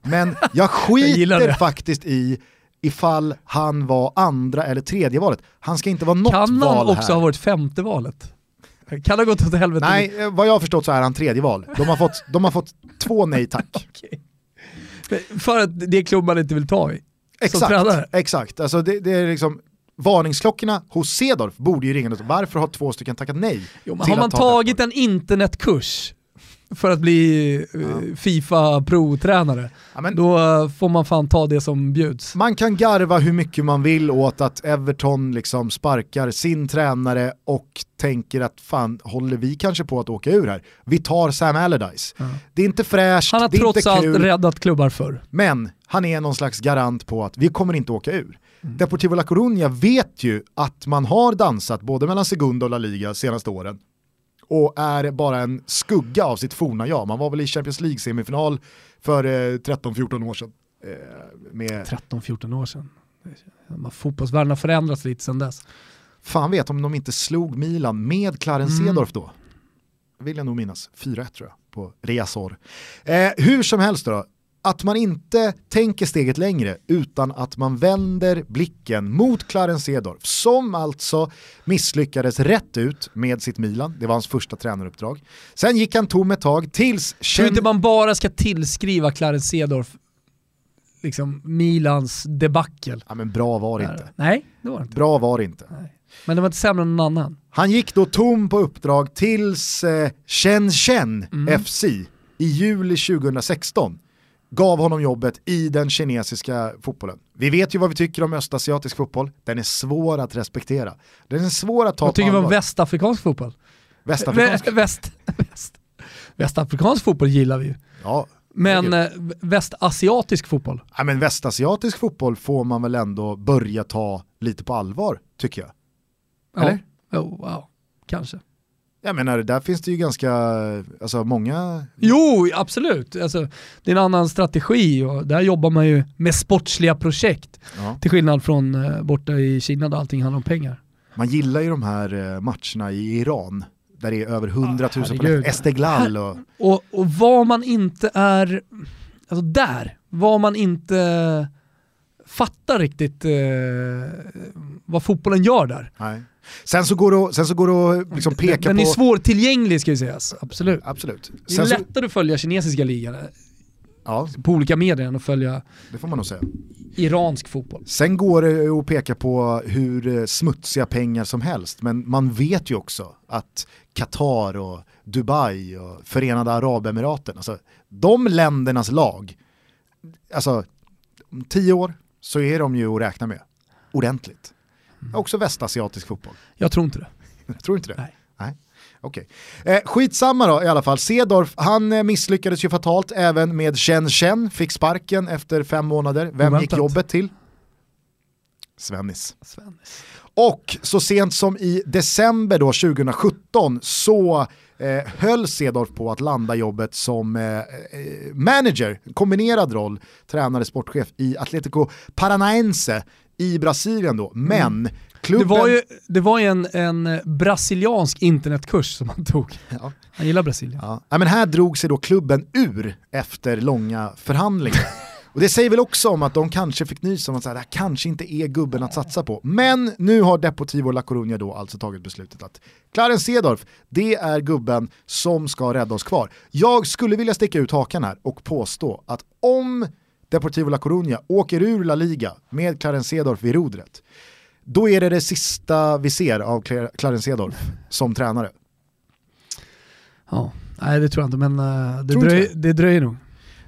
Men jag [laughs] skiter det. faktiskt i ifall han var andra eller tredje valet. Han ska inte vara något Kan val han också här. ha varit femte valet? Kan ha gått åt helvete? Nej, vad jag har förstått så är han tredje val. De har fått, de har fått två nej tack. [laughs] Men För att det är klubb man inte vill ta i. Exakt, exakt. Alltså det, det är liksom, varningsklockorna hos Sedorf borde ju ringa. Varför har två stycken tackat nej? Jo, har man ta tagit en internetkurs för att bli eh, Fifa Pro-tränare, Ja, då får man fan ta det som bjuds. Man kan garva hur mycket man vill åt att Everton liksom sparkar sin tränare och tänker att fan, håller vi kanske på att åka ur här? Vi tar Sam Allardyce. Det är inte fräscht, Han har det är trots inte allt kul, räddat klubbar förr. men han är någon slags garant på att vi kommer inte åka ur. Mm. Deportivo La Coruña vet ju att man har dansat både mellan Segunda och La Liga senaste åren och är bara en skugga av sitt forna jag. Man var väl i Champions League-semifinal för eh, 13-14 år sedan. Eh, med 13-14 år sedan. Fotbollsvärlden har förändrats lite sedan dess. Fan vet om de inte slog Milan med Clarence Mm. Sedorf då. Vill jag nog minnas. 4-1 tror jag på Riazor. Eh, hur som helst då, att man inte tänker steget längre utan att man vänder blicken mot Clarence Seedorf som alltså misslyckades rätt ut med sitt Milan, det var hans första tränaruppdrag. Sen gick han tom ett tag tills... Tror inte man bara ska tillskriva Clarence Seedorf liksom Milans debacle? Ja men bra var det inte. Nej, det var det inte. Bra var det inte. Nej. Men det var inte sämre än någon annan. Han gick då tom på uppdrag tills eh, Shenzhen Mm. FC i juli 2016 gav honom jobbet i den kinesiska fotbollen. Vi vet ju vad vi tycker om östasiatisk fotboll, den är svår att respektera. Den är svår att ta Vad tycker vi om västafrikansk fotboll? Västafrikansk? Vä- Väst, väst. Västafrikansk fotboll gillar vi ju. Ja, Men eh, västasiatisk fotboll? ja, men västasiatisk fotboll får man väl ändå börja ta lite på allvar, tycker jag. Eller? Ja. Oh, wow. Kanske. Jag menar, där finns det ju ganska, alltså många Jo, absolut. Alltså, det är en annan strategi och där jobbar man ju med sportsliga projekt. Ja. Till skillnad från eh, borta i Kina där allting handlar om pengar. Man gillar ju de här eh, matcherna i Iran, där det är över 100 000 på herregud. Esteglal och... Och, och vad man inte är, alltså där, vad man inte fattar riktigt eh, vad fotbollen gör där. Nej. Sen så går det, sen så går det att liksom peka Den på... är svårtillgänglig ska ju sägas, absolut. Absolut. Det är Sen så, lättare att följa kinesiska ligan eh, ja, på olika medier än att följa det får man nog säga. iransk fotboll. Sen går det att peka på hur eh, smutsiga pengar som helst, men man vet ju också att Qatar och Dubai och Förenade Arabemiraten, alltså de ländernas lag, alltså om tio år så är de ju att räkna med. Ordentligt. Också västasiatisk fotboll. Jag tror inte det. Jag [laughs] tror inte det. Nej. Nej. Okej. Eh, skitsamma då i alla fall. Sedorf, han eh, misslyckades ju fatalt även med Chen Chen, fick sparken efter fem månader. Vem gick Oväntat. jobbet till? Svennis. Svennis. Och så sent som i december då 2017 så eh, höll Sedorf på att landa jobbet som eh, eh, manager, kombinerad roll, tränare, sportchef i Atletico Paranaense i Brasilien då. Men Det klubben... var ju, det var en, en brasiliansk internetkurs som han tog. [laughs] Ja. Han gillar Brasilien. Ja. ja, men här drog sig då klubben ur efter långa förhandlingar. [laughs] Och det säger väl också om att de kanske fick nys om att så här, det här kanske inte är gubben att satsa på. Men nu har Deportivo La Coruña då alltså tagit beslutet att Clarence Seedorf, det är gubben som ska rädda oss kvar. Jag skulle vilja sticka ut hakan här och påstå att om Deportivo La Coruña åker ur La Liga med Clarence Seedorf vid rodret, då är det det sista vi ser av Cla- Clarence Seedorf som tränare. Ja. Nej det tror jag inte men eh, det, dröj, det dröjer nog.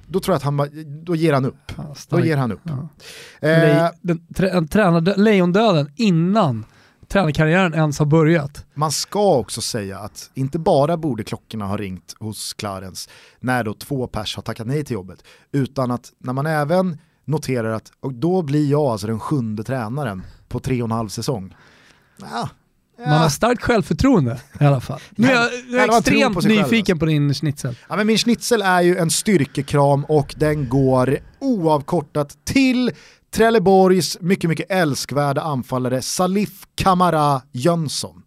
Då tror jag att han, då ger han upp. Ja, Då ger han upp. Ja. Eh, den, trä, en tränardö- lejondöden innan tränarkarriären ens har börjat. man ska också säga att inte bara borde klockorna ha ringt hos Clarence när då två pers har tackat nej till jobbet, utan att när man även noterar att och då blir jag alltså den sjunde tränaren på tre och en halv säsong. Ja, ja. Man har starkt självförtroende i alla fall. Nu är jag, Eller är extremt på själv, nyfiken på din schnitzel. Ja, men min schnitzel är ju en styrkekram och den går oavkortat till Trelleborgs mycket, mycket älskvärda anfallare Salif Kamara Jönsson.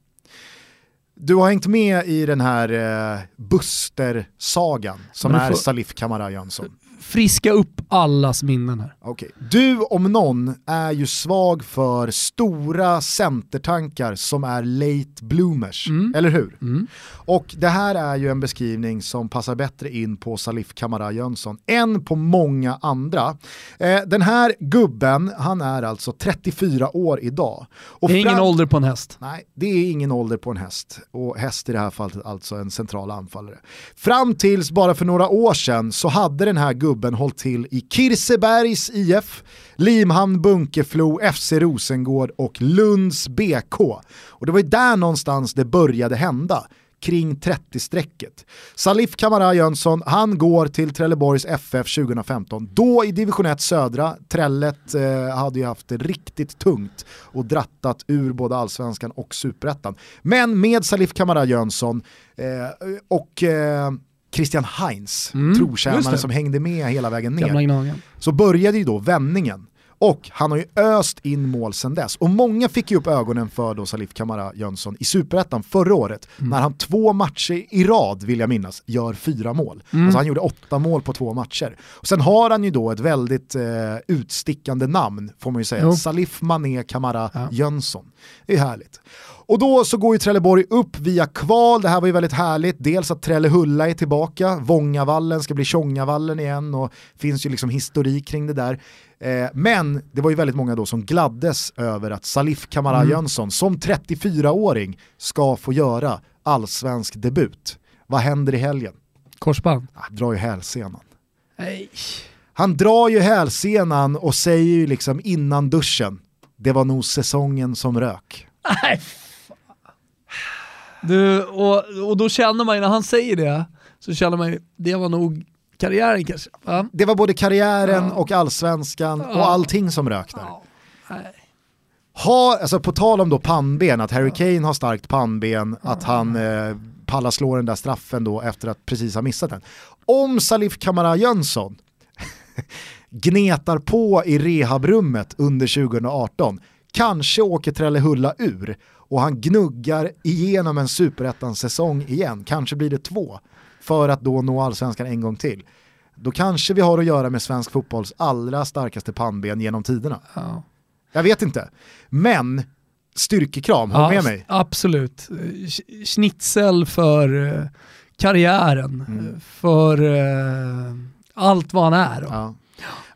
Du har hängt med i den här eh, Buster-sagan som du är får- Salif Kamara Jönsson. Friska upp allas minnen här. Okej. Du om någon är ju svag för stora centertankar som är late bloomers, eller hur? Mm. Och det här är ju en beskrivning som passar bättre in på Salif Kamara Jönsson än på många andra. Eh, den här gubben, han är alltså 34 år idag. Och Det är ingen ålder på en häst. Nej, det är ingen ålder på en häst. Och häst i det här fallet alltså en central anfallare. Fram tills bara för några år sedan så hade den här gubben hållit till i Kirsebergs IF, Limhamn Bunkeflo, FC Rosengård och Lunds BK. Och det var ju där någonstans det började hända kring 30-strecket. Salif Kamara Jönsson, han går till Trelleborgs FF 2015. Då i division 1 södra, Trellet eh, hade ju haft det riktigt tungt och drattat ur både allsvenskan och superettan. Men med Salif Kamara Jönsson eh, och eh, Christian Heinz, Mm, trotjänaren som hängde med hela vägen ner, så började ju då vändningen. Och han har ju öst in mål sedan dess. Och många fick ju upp ögonen för då Salif Kamara Jönsson i Superettan förra året, Mm. när han två matcher i rad, vill jag minnas, gör fyra mål. Mm. Alltså han gjorde åtta mål på två matcher. Och sen har han ju då ett väldigt eh, utstickande namn, får man ju säga. Jo. Salif Mané Kamara Ja. Jönsson. Det är härligt. Och då så går ju Trelleborg upp via kval, det här var ju väldigt härligt. Dels att Trellehulla är tillbaka, Vångavallen ska bli Tjongavallen igen och finns ju liksom historik kring det där. Eh, men det var ju väldigt många då som gladdes över att Salif Kamara Mm. Jönsson som 34-åring ska få göra allsvensk debut. Vad händer i helgen? Korsband. Ah, drar ju hälsenan. Nej. Han drar ju hälsenan och säger ju liksom innan duschen, det var nog säsongen som rök. Nej, Du, och, och då känner man ju, när han säger det, så känner man ju, det var nog karriären kanske. Va? Det var både karriären Ja. och allsvenskan och Ja. allting som rök där. Ja. Ha, alltså på tal om då pannben, att Harry Kane har starkt pannben, att han eh, pallar slå den där straffen då efter att precis ha missat den. Om Salif Kamara Jönsson [laughs] gnetar på i rehabrummet under 2018, kanske åker Trellehulla ur och han gnuggar igenom en superettan-säsong igen, kanske blir det två, för att då nå allsvenskan en gång till. Då kanske vi har att göra med svensk fotbolls allra starkaste pannben genom tiderna. Ja. Jag vet inte. Men styrkekram, håll med mig. Absolut. Sch- Schnitzel för eh, karriären, Mm. för eh, allt vad han är. Ja.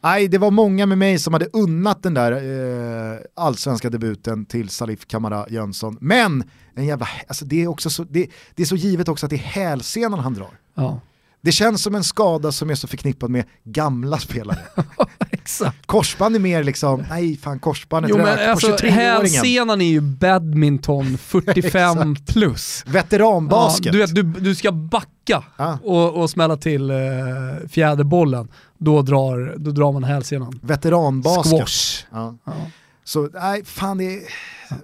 Nej, det var många med mig som hade unnat den där eh, allsvenska debuten till Salif Kamara Jönsson. Men en jävla, alltså det, är också så, det, det är så givet också att det är hälsenan han drar. Ja. Det känns som en skada som är så förknippad med gamla spelare. [laughs] Exakt. Korsband är mer liksom, nej fan korsbandet Jo men rök på alltså 23-åringen. hälsenan är ju badminton [laughs] 45 plus. Veteranbasket. Ja, du, vet, du, du ska backa Ja. och, och smälla till eh, fjäderbollen, då drar, då drar man hälsenan. Veteranbasket. Squash. Ja. Ja. Så nej, fan det är...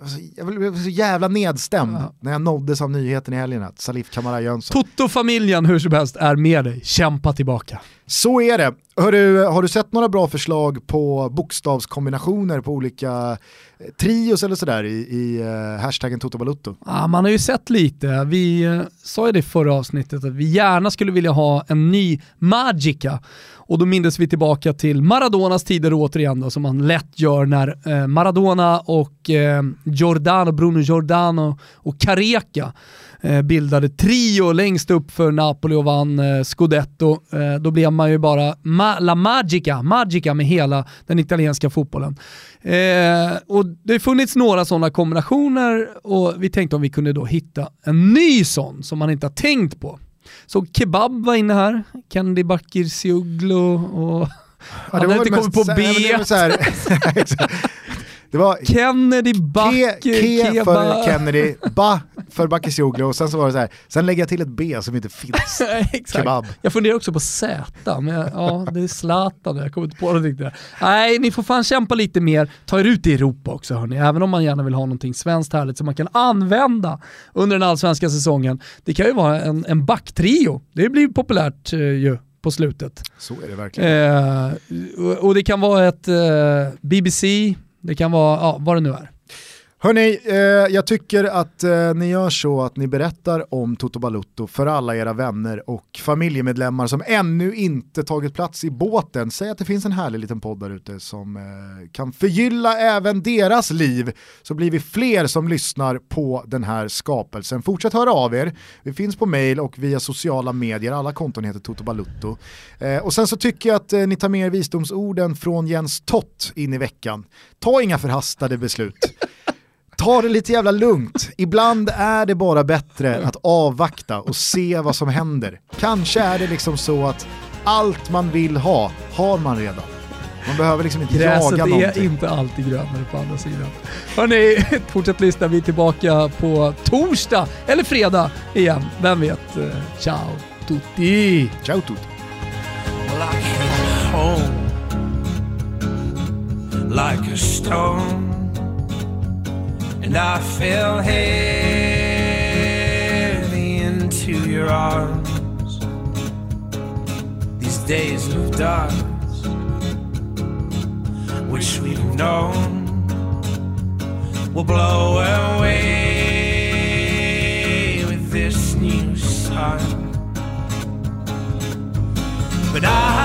Alltså, jag blev så jävla nedstämd Ja. när jag nåddes av nyheten i helgen att Salif Kamara Jönsson. Toto-familjen hur som helst är med dig, kämpa tillbaka. Så är det. Hörru, har du sett några bra förslag på bokstavskombinationer på olika eh, trios eller sådär i, i uh, hashtaggen Totobalutto? Ja, man har ju sett lite, vi eh, sa ju det i förra avsnittet att vi gärna skulle vilja ha en ny Magica. Och då mindes vi tillbaka till Maradonas tider återigen då, som man lätt gör när eh, Maradona och eh, Giordano, Bruno Giordano och Careca eh, bildade trio längst upp för Napoli och vann eh, Scudetto. Eh, då blev man ju bara ma La Magica, Magica med hela den italienska fotbollen. Eh, och det har funnits några sådana kombinationer och vi tänkte om vi kunde då hitta en ny sån som man inte har tänkt på. Så Kebab var inne här, Kendi Bakircioglu och han hade inte kommit på B. [laughs] [laughs] det var Kennedy Back, Ke, ke Keba. för Kennedy, Ba för Bakircioglu och sen så var det så här, sen lägger jag till ett B som inte finns. [laughs] Kebab. Jag funderar också på Z, men jag, ja, det är Zlatan, jag kommer inte på någonting där. Nej, ni får fan kämpa lite mer. Ta er ut i Europa också hörni, även om man gärna vill ha någonting svenskt härligt som man kan använda under den allsvenska säsongen. Det kan ju vara en, en backtrio, det blir populärt eh, ju på slutet. Så är det verkligen. Eh, och, och det kan vara ett eh, BBC, det kan vara, ja, vad det nu är. Hörni, eh, jag tycker att eh, ni gör så att ni berättar om Toto Balutto för alla era vänner och familjemedlemmar som ännu inte tagit plats i båten. Säg att det finns en härlig liten podd där ute som eh, kan förgylla även deras liv så blir vi fler som lyssnar på den här skapelsen. Fortsätt höra av er, vi finns på mail och via sociala medier, alla konton heter Toto Balutto. Eh, och sen så tycker jag att eh, ni tar med er visdomsorden från Jens Tott in i veckan. Ta inga förhastade beslut. Ta det lite jävla lugnt. Ibland är det bara bättre att avvakta och se vad som händer. Kanske är det liksom så att allt man vill ha, har man redan. Man behöver liksom inte Gräset jaga är någonting. inte alltid grönare på andra sidan. Hörni, [laughs] fortsätt lyssna. Vi är tillbaka på torsdag eller fredag igen. Vem vet? Eh, Ciao tutti! Ciao tutti. Like a stone, and I fell heavy into your arms. These days of darkness, wish we'd known, will blow away with this new sun. But I